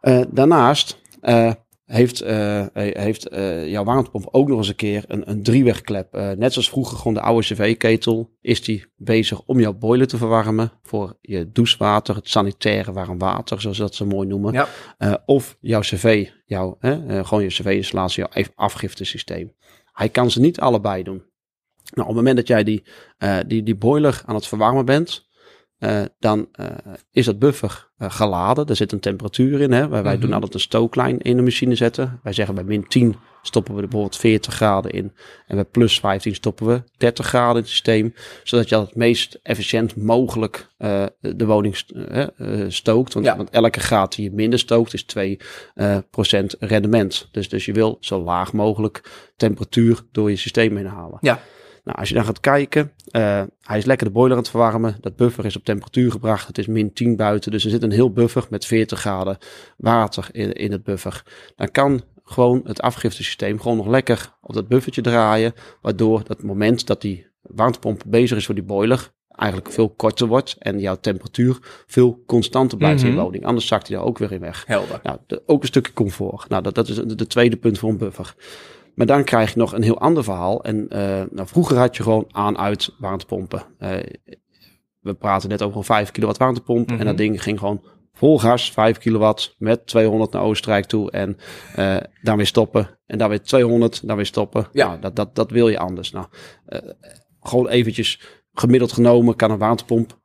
Eh, daarnaast eh, heeft, eh, heeft eh, jouw warmtepomp ook nog eens een keer een, een driewegklep. Net zoals vroeger gewoon de oude cv-ketel is die bezig om jouw boiler te verwarmen voor je douchewater, het sanitaire warm water, zoals ze dat zo mooi noemen. Ja. Of jouw cv, jouw, hè, gewoon je cv-installatie, jouw afgiftesysteem. Hij kan ze niet allebei doen. Nou, op het moment dat jij die, die, die boiler aan het verwarmen bent, eh, dan eh, is dat buffer eh, geladen. Er zit een temperatuur in. Hè? Wij, wij Mhm. doen altijd een stooklijn in de machine zetten. Wij zeggen bij min 10 stoppen we er bijvoorbeeld 40 graden in. En bij plus 15 stoppen we 30 graden in het systeem. Zodat je het meest efficiënt mogelijk de woning st- stookt. Want, Ja. want elke graad die je minder stookt is 2% eh, procent rendement. Dus, dus je wil zo laag mogelijk temperatuur door je systeem heen halen. Ja. Nou, als je dan gaat kijken, eh, hij is lekker de boiler aan het verwarmen. Dat buffer is op temperatuur gebracht. Het is min 10 buiten, dus er zit een heel buffer met 40 graden water in, in het buffer. Dan kan gewoon het afgiftesysteem gewoon nog lekker op dat buffertje draaien. Waardoor dat moment dat die warmtepomp bezig is voor die boiler eigenlijk veel korter wordt. En jouw temperatuur veel constanter blijft in Mhm. je woning. Anders zakt hij daar ook weer in weg. Helder. Nou, de- ook een stukje comfort. Nou, dat, dat is de, de tweede punt voor een buffer. Maar dan krijg je nog een heel ander verhaal. En eh, nou, vroeger had je gewoon aan-uit warmtepompen. Eh, we praten net over een 5 kilowatt warmtepomp. Mhm. En dat ding ging gewoon vol gas, 5 kilowatt, met 200 naar Oostenrijk toe. En eh dan weer stoppen. En dan weer 200, dan weer stoppen. Ja. Nou, dat, dat, dat wil je anders. Nou, gewoon eventjes gemiddeld genomen kan een warmtepomp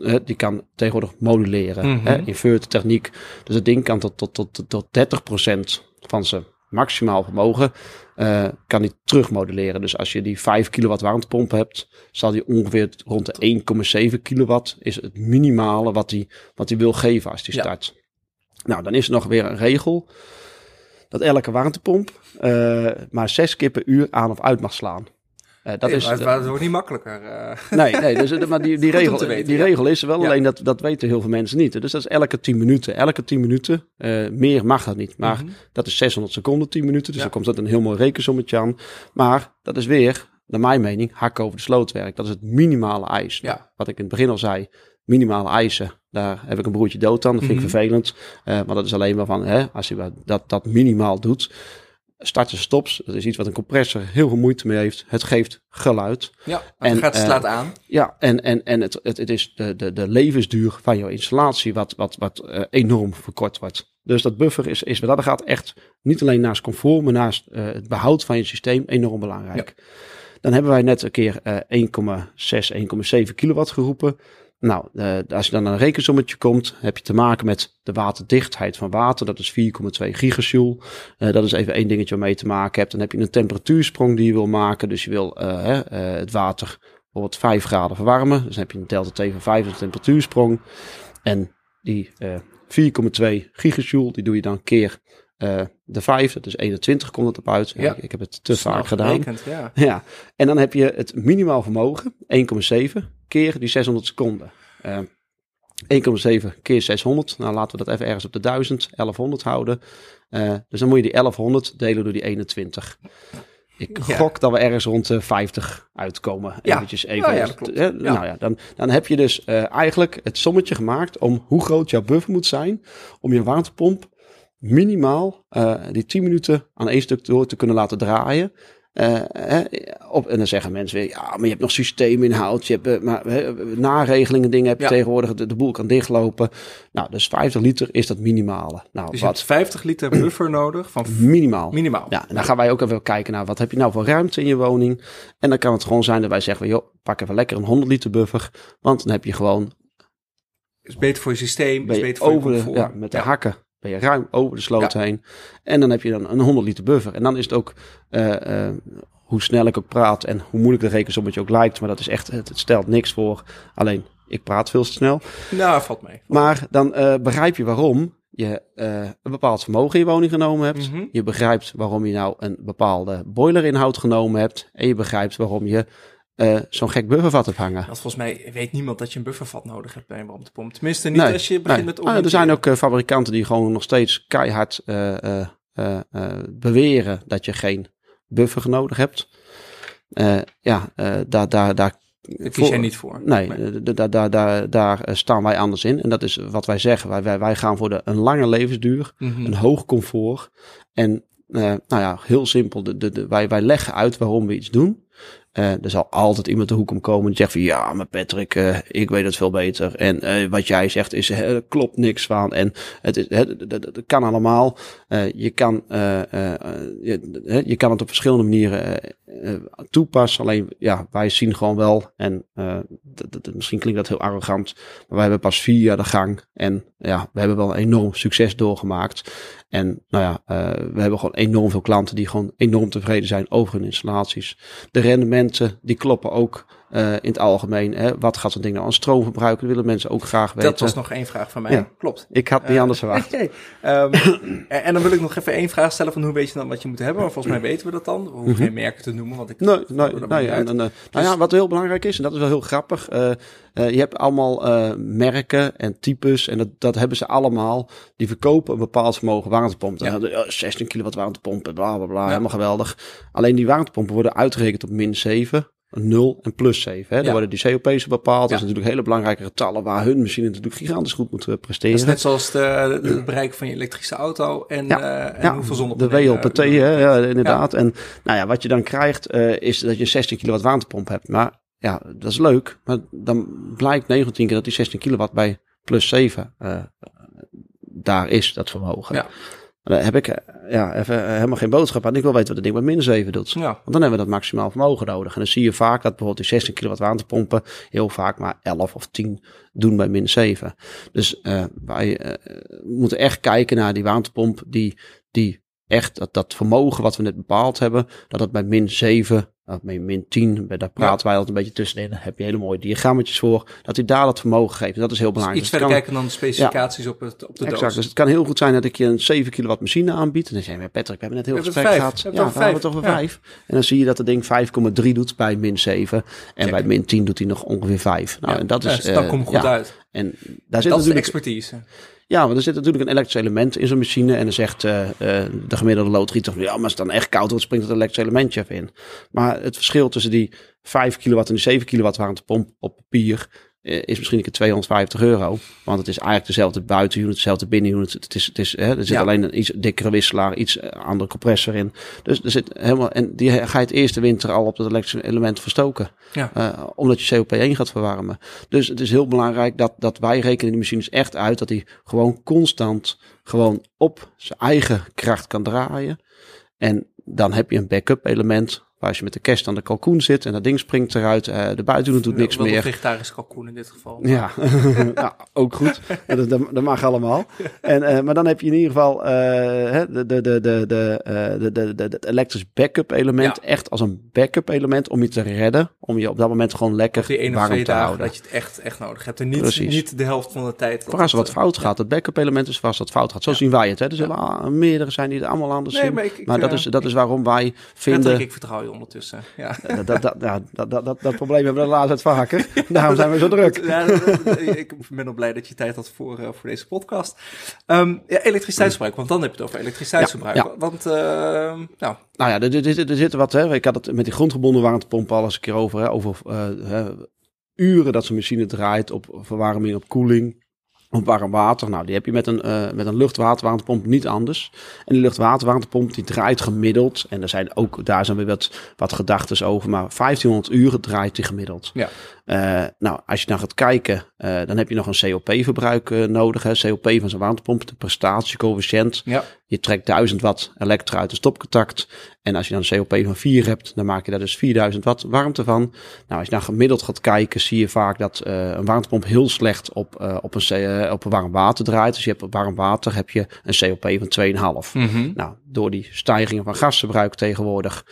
eh, die kan tegenwoordig moduleren. Mhm. hè, inverter techniek. Dus het ding kan tot, tot, tot, tot 30% van zijn maximaal vermogen eh, kan die terugmoduleren. Dus als je die 5 kilowatt warmtepomp hebt, zal die ongeveer rond de 1,7 kilowatt is het minimale wat die, wat die wil geven als die Ja. start. Nou, dan is er nog weer een regel dat elke warmtepomp eh, maar zes keer per uur aan of uit mag slaan. Uh, dat is, het, het, wordt niet makkelijker. Uh. Nee, nee dus, maar die, die, regel, weten, die ja. regel is er wel, ja. alleen dat, dat weten heel veel mensen niet. Dus dat is elke 10 minuten. Elke 10 minuten, meer mag dat niet. Maar mm -hmm. dat is 600 seconden, 10 minuten. Dus ja. dan komt dat een heel mooi rekensommetje aan. Maar dat is weer, naar mijn mening, hak over de slootwerk. Dat is het minimale eis. Wat ik in het begin al zei, minimale eisen. Daar heb ik een broertje dood aan. Dat vind ik mm -hmm. vervelend. Maar dat is alleen maar van, hè, als je dat, dat minimaal doet. Starts en stops, dat is iets wat een compressor heel veel moeite mee heeft. Het geeft geluid. Ja, en, gaat uh, slaat aan. Ja, en, en, en het, het, het is de, de, de levensduur van jouw installatie wat, wat, wat uh, enorm verkort wordt. Dus dat buffer is, is wat dat gaat echt niet alleen naast comfort, maar naast uh, het behoud van je systeem enorm belangrijk. Ja. Dan hebben wij net een keer 1,6, 1,7 kilowatt geroepen. Nou, uh, als je dan naar een rekensommetje komt, heb je te maken met de waterdichtheid van water. Dat is 4,2 gigajoule. Uh, dat is even één dingetje waarmee je te maken hebt. Dan heb je een temperatuursprong die je wil maken. Dus je wil uh, het water bijvoorbeeld 5 graden verwarmen. Dus dan heb je een delta T van 5 een temperatuursprong. En die 4,2 gigajoule, die doe je dan keer de 5, dat is 21 komt het op uit. Ja. Ik, ik heb het te vaak gedaan. Ja. Ja, en dan heb je het minimaal vermogen, 1,7 keer die 600 seconden. Uh, 1,7 keer 600. Nou, laten we dat even ergens op de 1000, 1100 houden. Uh, dus dan moet je die 1100 delen door die 21. Ik Ja. gok dat we ergens rond de 50 uitkomen. Ja. Eventjes even. Ja, ja. Nou ja, dan, dan heb je dus eh, eigenlijk het sommetje gemaakt om hoe groot jouw buffer moet zijn om je waterpomp minimaal eh, die 10 minuten aan één stuk door te kunnen laten draaien. Eh, hè, op, en dan zeggen mensen weer, ja, maar je hebt nog systeeminhoud, je hebt eh, maar, hè, naregelingen, dingen heb je Ja. tegenwoordig, de, de boel kan dichtlopen. Nou, dus 50 liter is dat minimale. Nou, Dus wat 50 liter buffer nodig van minimaal. minimaal. Ja, en dan gaan wij ook even kijken naar wat heb je nou voor ruimte in je woning. En dan kan het gewoon zijn dat wij zeggen, joh, pak even lekker een 100 liter buffer. Want dan heb je gewoon, Is beter voor je systeem, is beter voor over je comfort. ja, met de Ja. hakken ben je ruim over de sloot heen. En dan heb je dan een 100 liter buffer. En dan is het ook, eh, eh, hoe snel ik ook praat en hoe moeilijk de rekensommetje ook lijkt. Maar dat is echt, het, het stelt niks voor. Alleen, ik praat veel te snel. Nou, valt mee. Maar dan eh, begrijp je waarom je een bepaald vermogen in je woning genomen hebt. Mhm. Je begrijpt waarom je nou een bepaalde boilerinhoud genomen hebt. En je begrijpt waarom je eh, zo'n gek buffervat hebt hangen. Want volgens mij weet niemand dat je een buffervat nodig hebt bij een warmtepomp. Tenminste, niet als je begint nee. met Ah, Er zijn ook eh, fabrikanten die gewoon nog steeds keihard eh, beweren dat je geen buffer nodig hebt. Ja, daar, daar, daar Daar kies jij niet voor. Nee, daar, daar, daar eh, staan wij anders in. En dat is wat wij zeggen. Wij, wij, wij gaan voor de, een lange levensduur, Mhm. een hoog comfort. En nou ja, heel simpel. De, de, de, wij, wij leggen uit waarom we iets doen. Eh, er zal altijd iemand de hoek om komen die zegt van ja, maar Patrick, eh, ik weet het veel beter. En eh, wat jij zegt is, klopt niks van. En het, is, het kan allemaal. Eh, je, kan, eh, eh, eh, je, je kan het op verschillende manieren toepassen. Alleen ja, wij zien gewoon wel. En misschien klinkt dat heel arrogant. Maar wij hebben pas vier jaar de gang. En ja, we hebben wel een enorm succes doorgemaakt. En nou ja, we hebben gewoon enorm veel klanten die gewoon enorm tevreden zijn over hun installaties. De rendementen, die kloppen ook in het algemeen. Hè. Wat gaat zo'n ding nou aan stroom verbruiken? Dat willen mensen ook graag weten. Dat was nog één vraag van mij. Ja. Klopt. Ik had niet Eh, anders verwacht. Ehm, en, en dan wil ik nog even één vraag stellen van hoe weet je dan wat je moet hebben. Maar volgens mij weten we dat dan. We hoeven geen merken te noemen, want ik... Mhm. Nee, nee, nee. En, en, eh, nou ja, wat heel belangrijk is, en dat is wel heel grappig. eh, eh, je hebt allemaal eh, merken en types, en dat, dat hebben ze allemaal. Die verkopen een bepaald vermogen warmtepomp. Dan Ja. oh, 16 kilowatt warmtepomp, bla bla bla, Ja. helemaal geweldig. Alleen die warmtepompen worden uitgerekend op min 7. 0 en plus 7. Hè? Worden die COP's bepaald. Dat is natuurlijk hele belangrijke getallen waar hun machine natuurlijk gigantisch goed moet eh, presteren. Dat is net zoals de, de- het bereik van je elektrische auto en, eh, en Ja, hoeveel de zonnepanelen. WLPT, hè, ja, inderdaad. En nou ja, wat je dan krijgt, eh, is dat je een 16 kilowatt warmtepomp hebt. Maar ja, dat is leuk. Maar dan blijkt 9 van 10 keer dat die 16 kilowatt bij plus 7 eh, daar is, dat vermogen. Ja. Daar heb ik eh, ja, even eh, helemaal geen boodschap aan. Ik wil weten wat het ding bij min 7 doet. Ja. Want dan hebben we dat maximaal vermogen nodig. En dan zie je vaak dat bijvoorbeeld die 16 kilowatt warmtepompen heel vaak maar 11 of 10 doen bij min 7. Dus eh, wij moeten echt kijken naar die warmtepomp die, die echt dat, dat vermogen wat we net bepaald hebben, dat het bij min 7 uh, min 10, daar praten wij altijd een beetje tussenin. Daar heb je hele mooie diagrammetjes voor. Dat hij daar dat vermogen geeft. Dat is heel belangrijk. Dus iets verder kijken dan de specificaties op, het, op de exact. doos. Dus het kan heel goed zijn dat ik je een 7 kilowatt machine aanbied. En dan zeg je, Patrick, we hebben net heel We veel gesprek gehad. We hebben Ja, toch we hebben vijf. toch een Ja. 5. En dan zie je dat het ding 5,3 doet bij min 7. En Check. bij min 10 doet hij nog ongeveer 5. Nou, en dat is... dus dan eh, komt goed uit. En daar zit Dat is de natuurlijk expertise. Ja, want er zit natuurlijk een elektrisch element in zo'n machine. En dan zegt eh, eh, de gemiddelde loodgieter, ja, maar als het dan echt koud wordt, springt het elektrische elementje even in. Maar het verschil tussen die 5 kilowatt en die 7 kilowatt warmtepomp op papier is misschien een keer 250 euro. Want het is eigenlijk dezelfde buitenunit, dezelfde binnenunit. Het is, het is, hè, er zit Ja. alleen een iets dikkere wisselaar, iets eh, andere compressor in. Dus er zit helemaal, en die ga je het eerste winter al op dat elektrische element verstoken. Ja. Eh, omdat je COP1 gaat verwarmen. Dus het is heel belangrijk dat, dat wij rekenen die machines echt uit dat hij gewoon constant gewoon op zijn eigen kracht kan draaien. En dan heb je een backup element als je met de kerst aan de kalkoen zit en dat ding springt eruit, eh, de buitendoet doet niks Wel een meer. vegetarische kalkoen in dit geval. Ja, ja, ook goed. Dat, dat, dat mag allemaal. En, eh, maar dan heb je in ieder geval eh, de, de, de, de, de, de, de, de, het elektrisch backup element. Ja. Echt als een backup element om je te redden. Om je op dat moment gewoon lekker die of warm te dagen houden. dat je het echt, echt nodig hebt. En niet, Precies. niet de helft van de tijd. Voor als wat fout gaat, het backup element is voor als wat fout gaat. Zo zien wij het. Hè. Er zullen meerdere zijn die er allemaal anders Nee, zien. maar ik- dat, is, dat is waarom wij vinden... ik vertrouw je ondertussen. Ja. Dat, dat, dat, dat, dat, dat, dat probleem hebben we de laatste tijd vaker. Daarom zijn we zo druk. Ja, ik ben ook blij dat je tijd had voor, eh, voor deze podcast. Ehm, ja, elektriciteitsverbruik, want dan heb je het over. Ja, ja. Want, nou, Nou ja, er, er, er, zitten wat. Hè. Ik had het met die grondgebonden warmtepomp al eens een keer over. Hè, over eh, uren dat zo'n machine draait op verwarming, op koeling. Op warm water. Nou, die heb je met een, eh met een luchtwaterwarmtepomp niet anders. En die luchtwaterwarmtepomp die draait gemiddeld. En er zijn ook, daar zijn weer wat, wat gedachten over. Maar 1500 uur draait die gemiddeld. Ja. Eh, nou, als je dan gaat kijken, eh, dan heb je nog een COP-verbruik eh, nodig. Hè. COP van zo'n warmtepomp, de prestatiecoëfficiënt. ja, Je trekt 1000 watt elektra uit de stopcontact. En als je dan een COP van 4 hebt, dan maak je daar dus 4000 watt warmte van. Nou, als je dan gemiddeld gaat kijken, zie je vaak dat een warmtepomp heel slecht op, op, een, op een warm water draait. Dus je hebt op warm water heb je een COP van 2,5. Mhm. Nou, door die stijgingen van gasverbruik tegenwoordig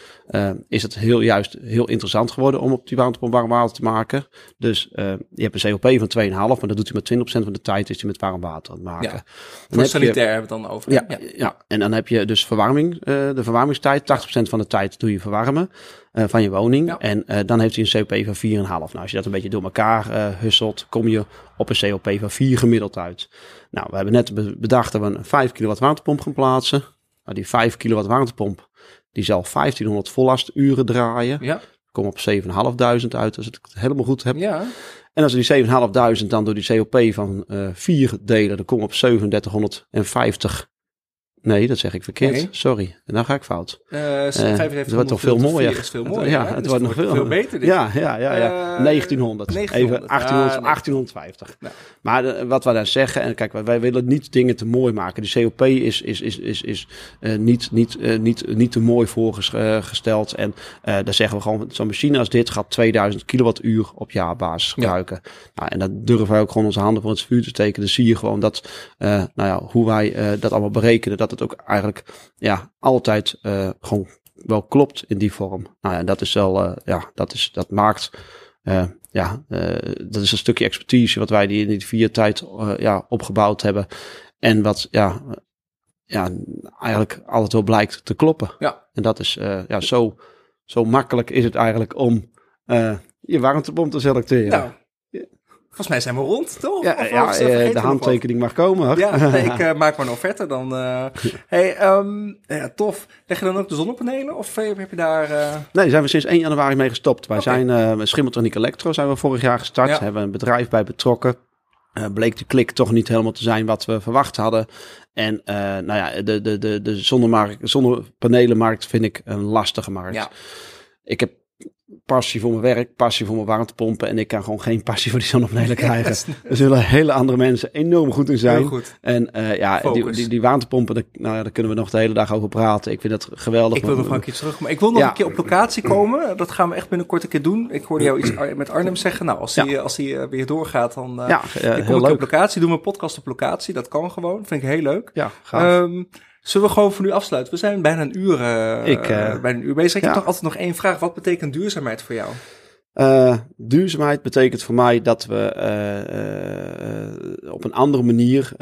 is het heel juist heel interessant geworden om op die warmtepomp warm water te maken. Dus eh, je hebt een COP van 2,5, maar dat doet hij met 20% van de tijd is hij met warm water aan het maken. Ja. Dan voor heb je- sanitair hebben we het dan over. ja, ja. en dan heb je dus verwarming, eh, de verwarmingstijd. 80% van de tijd doe je verwarmen eh, van je woning. Ja. En dan heeft hij een COP van 4,5. Nou, als je dat een beetje door elkaar husselt, kom je op een COP van 4 gemiddeld uit. Nou, we hebben net be- bedacht dat we een 5 kilowatt warmtepomp gaan plaatsen. Nou, die 5 kilowatt warmtepomp, die zal 1500 vollasturen draaien. Ja, Kom op 7.500 uit als ik het helemaal goed heb. ja. En als we die 7.500 dan door die COP van eh 4 delen, dan kom op 3750. Nee, dat zeg ik verkeerd. Nee. Sorry, en dan ga ik fout. Eh, het 75 wordt toch veel mooier. vier is veel Het- mooier. ja, het Dus wordt nog veel- veel beter. Ja, ja, ja, ja. Eh, 1900. 1900. Even 1800, Ah, nee. 1850. Ja. Maar eh, wat wij dan zeggen, en kijk, wij, willen niet dingen te mooi maken. De COP is, is, is, is, is eh, niet, niet, eh, niet, niet te mooi voorgesteld. En eh daar zeggen we gewoon, zo'n machine als dit gaat 2000 kilowattuur op jaarbasis Ja. gebruiken. Nou, en dat durven wij ook gewoon onze handen voor het vuur te steken. Dus zie je gewoon dat, eh, nou ja, hoe wij eh, dat allemaal berekenen, dat het ook eigenlijk ja, altijd eh, gewoon wel klopt in die vorm. Nou ja, dat is wel, eh, ja, dat, is, dat maakt, eh, ja, dat is een stukje expertise wat wij die in die vier tijd ja, opgebouwd hebben. En wat, ja, ja, eigenlijk altijd wel blijkt te kloppen. Ja. En dat is, ja, zo, zo makkelijk is het eigenlijk om je warmtepomp te selecteren. Nou, volgens mij zijn we rond, toch? ja, Of- ja, of eh, de handtekening mag komen. Ja, nee, ik eh, maak maar een offerte dan. eh hey, ehm, ja, tof. Leg je dan ook de zonnepanelen? Of heb je daar... Nee, daar zijn we sinds 1 januari mee gestopt. Wij Oké. zijn Schimmeltechniek Electro zijn we vorig jaar gestart. Ja. Hebben een bedrijf bij betrokken. Bleek de klik toch niet helemaal te zijn wat we verwacht hadden. En nou ja, de, de, de, de zonnemarkt, zonnepanelenmarkt vind ik een lastige markt. Ja. Ik heb passie voor mijn werk, passie voor mijn warmtepompen. En ik kan gewoon geen passie voor die zonnepanelen krijgen. Er zullen hele andere mensen enorm goed in zijn. Goed. En eh, ja, die, die, die warmtepompen, daar, nou ja, daar kunnen we nog de hele dag over praten. Ik vind dat geweldig. Ik wil nog een keer terug. Maar ik wil nog Ja. een keer op locatie komen. Dat gaan we echt binnenkort een keer doen. Ik hoorde jou iets met Arnhem zeggen. Nou, als hij als eh, weer doorgaat, dan eh, Ja, dan kom ik op locatie. Doen we een podcast op locatie. Dat kan gewoon. Vind ik heel leuk. Ja, gaaf. Ehm, Zullen we gewoon voor nu afsluiten? We zijn bijna een uur, uh, ik, uh, bijna een uur bezig. Ik ja. heb toch altijd nog één vraag. Wat betekent duurzaamheid voor jou? Uh, duurzaamheid betekent voor mij dat we op een andere manier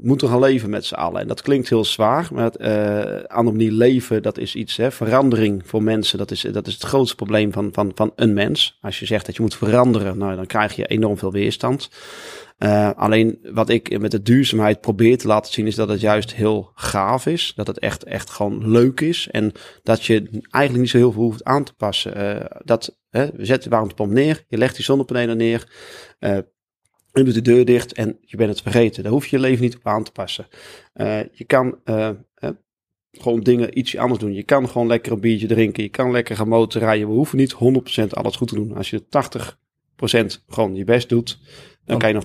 moeten gaan leven met z'n allen. En dat klinkt heel zwaar, maar uh, andere manier leven, dat is iets, hè, verandering voor mensen, dat is, dat is het grootste probleem van, van, van een mens. Als je zegt dat je moet veranderen, nou, dan krijg je enorm veel weerstand. Uh, alleen wat ik met de duurzaamheid probeer te laten zien, is dat het juist heel gaaf is. Dat het echt, echt gewoon leuk is. En dat je eigenlijk niet zo heel veel hoeft aan te passen. Uh, dat, we zetten de warmtepomp neer, je legt die zonnepanelen neer. Uh, je doet de deur dicht en je bent het vergeten. Daar hoef je je leven niet op aan te passen. Je kan gewoon dingen ietsje anders doen. Je kan gewoon lekker een biertje drinken. Je kan lekker gaan motorrijden. We hoeven niet 100% alles goed te doen. Als je 80% gewoon je best doet, dan kan je nog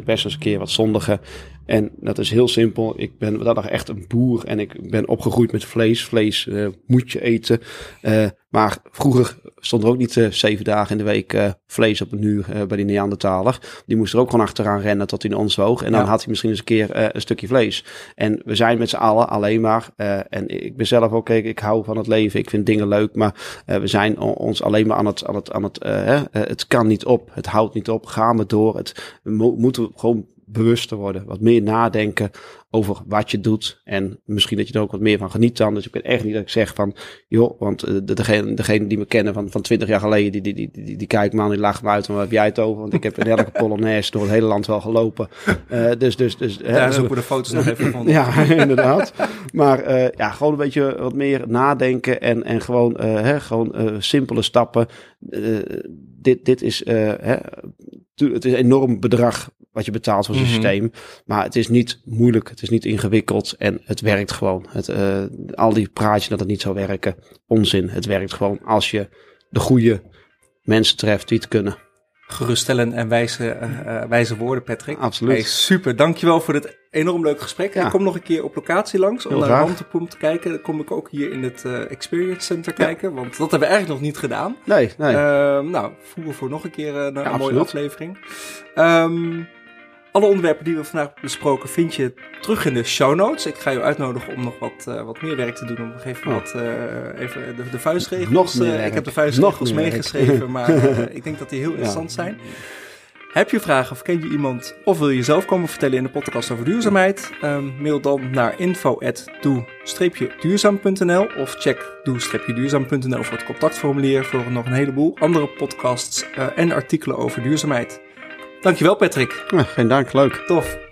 20% best eens een keer wat zondigen. En dat is heel simpel. Ik ben dat nog echt een boer en ik ben opgegroeid met vlees. Vlees uh, moet je eten. Uh, maar vroeger stond er ook niet uh, zeven dagen in de week vlees op een uur bij die Neandertaler. Die moest er ook gewoon achteraan rennen tot hij ons woog. En dan ja. had hij misschien eens een keer een stukje vlees. En we zijn met z'n allen alleen maar. en ik ben zelf ook, kijk, ik hou van het leven. Ik vind dingen leuk. Maar we zijn ons alleen maar aan het, aan het, aan het, het kan niet op. Het houdt niet op. Gaan we door. Het we mo moeten gewoon bewuster worden. Wat meer nadenken over wat je doet. En misschien dat je er ook wat meer van geniet dan. Dus ik ben echt niet dat ik zeg van, joh, want uh, degene, degene die me kennen van, van 20 jaar geleden, die, die, die, die, die kijkt me aan, die lacht me uit. Waar heb jij het over? Want ik heb in elke Polonaise door het hele land wel gelopen. Uh, dus, dus, dus. Daar zoeken we de foto's nog even van. ja, inderdaad. Maar uh, ja, gewoon een beetje wat meer nadenken en, en gewoon, hè, gewoon simpele stappen. dit, dit is, hè, het is een enorm bedrag wat je betaalt voor zo'n mm -hmm. systeem. Maar het is niet moeilijk, het is niet ingewikkeld en het werkt gewoon. Het, uh, al die praatjes dat het niet zou werken, onzin. Het werkt gewoon als je de goede mensen treft die het kunnen. Geruststellend en wijze, uh, wijze woorden, Patrick. Absoluut. Hey, super, dankjewel voor dit enorm leuk gesprek. Ja. Ik kom nog een keer op locatie langs om naar. Ramtepomp te kijken. Dan kom ik ook hier in het uh, Experience Center ja. kijken, want dat hebben we eigenlijk nog niet gedaan. Nee, nee. Uh, nou, voeren voor nog een keer uh, een mooie aflevering. Um, alle onderwerpen die we vandaag besproken vind je terug in de show notes. Ik ga je uitnodigen om nog wat, uh, wat meer werk te doen. Om nog even, oh. wat, uh, even de, de vuistregels. Nog uh, ik heb de vuistregels meegeschreven, maar ik denk dat die heel interessant ja. zijn. Heb je vragen of ken je iemand of wil je zelf komen vertellen in de podcast over duurzaamheid? Um, mail dan naar info@doe-duurzaam.nl of check doe-duurzaam.nl voor het contactformulier voor nog een heleboel andere podcasts en artikelen over duurzaamheid. Dankjewel Patrick. Ja, geen dank, leuk. Tof.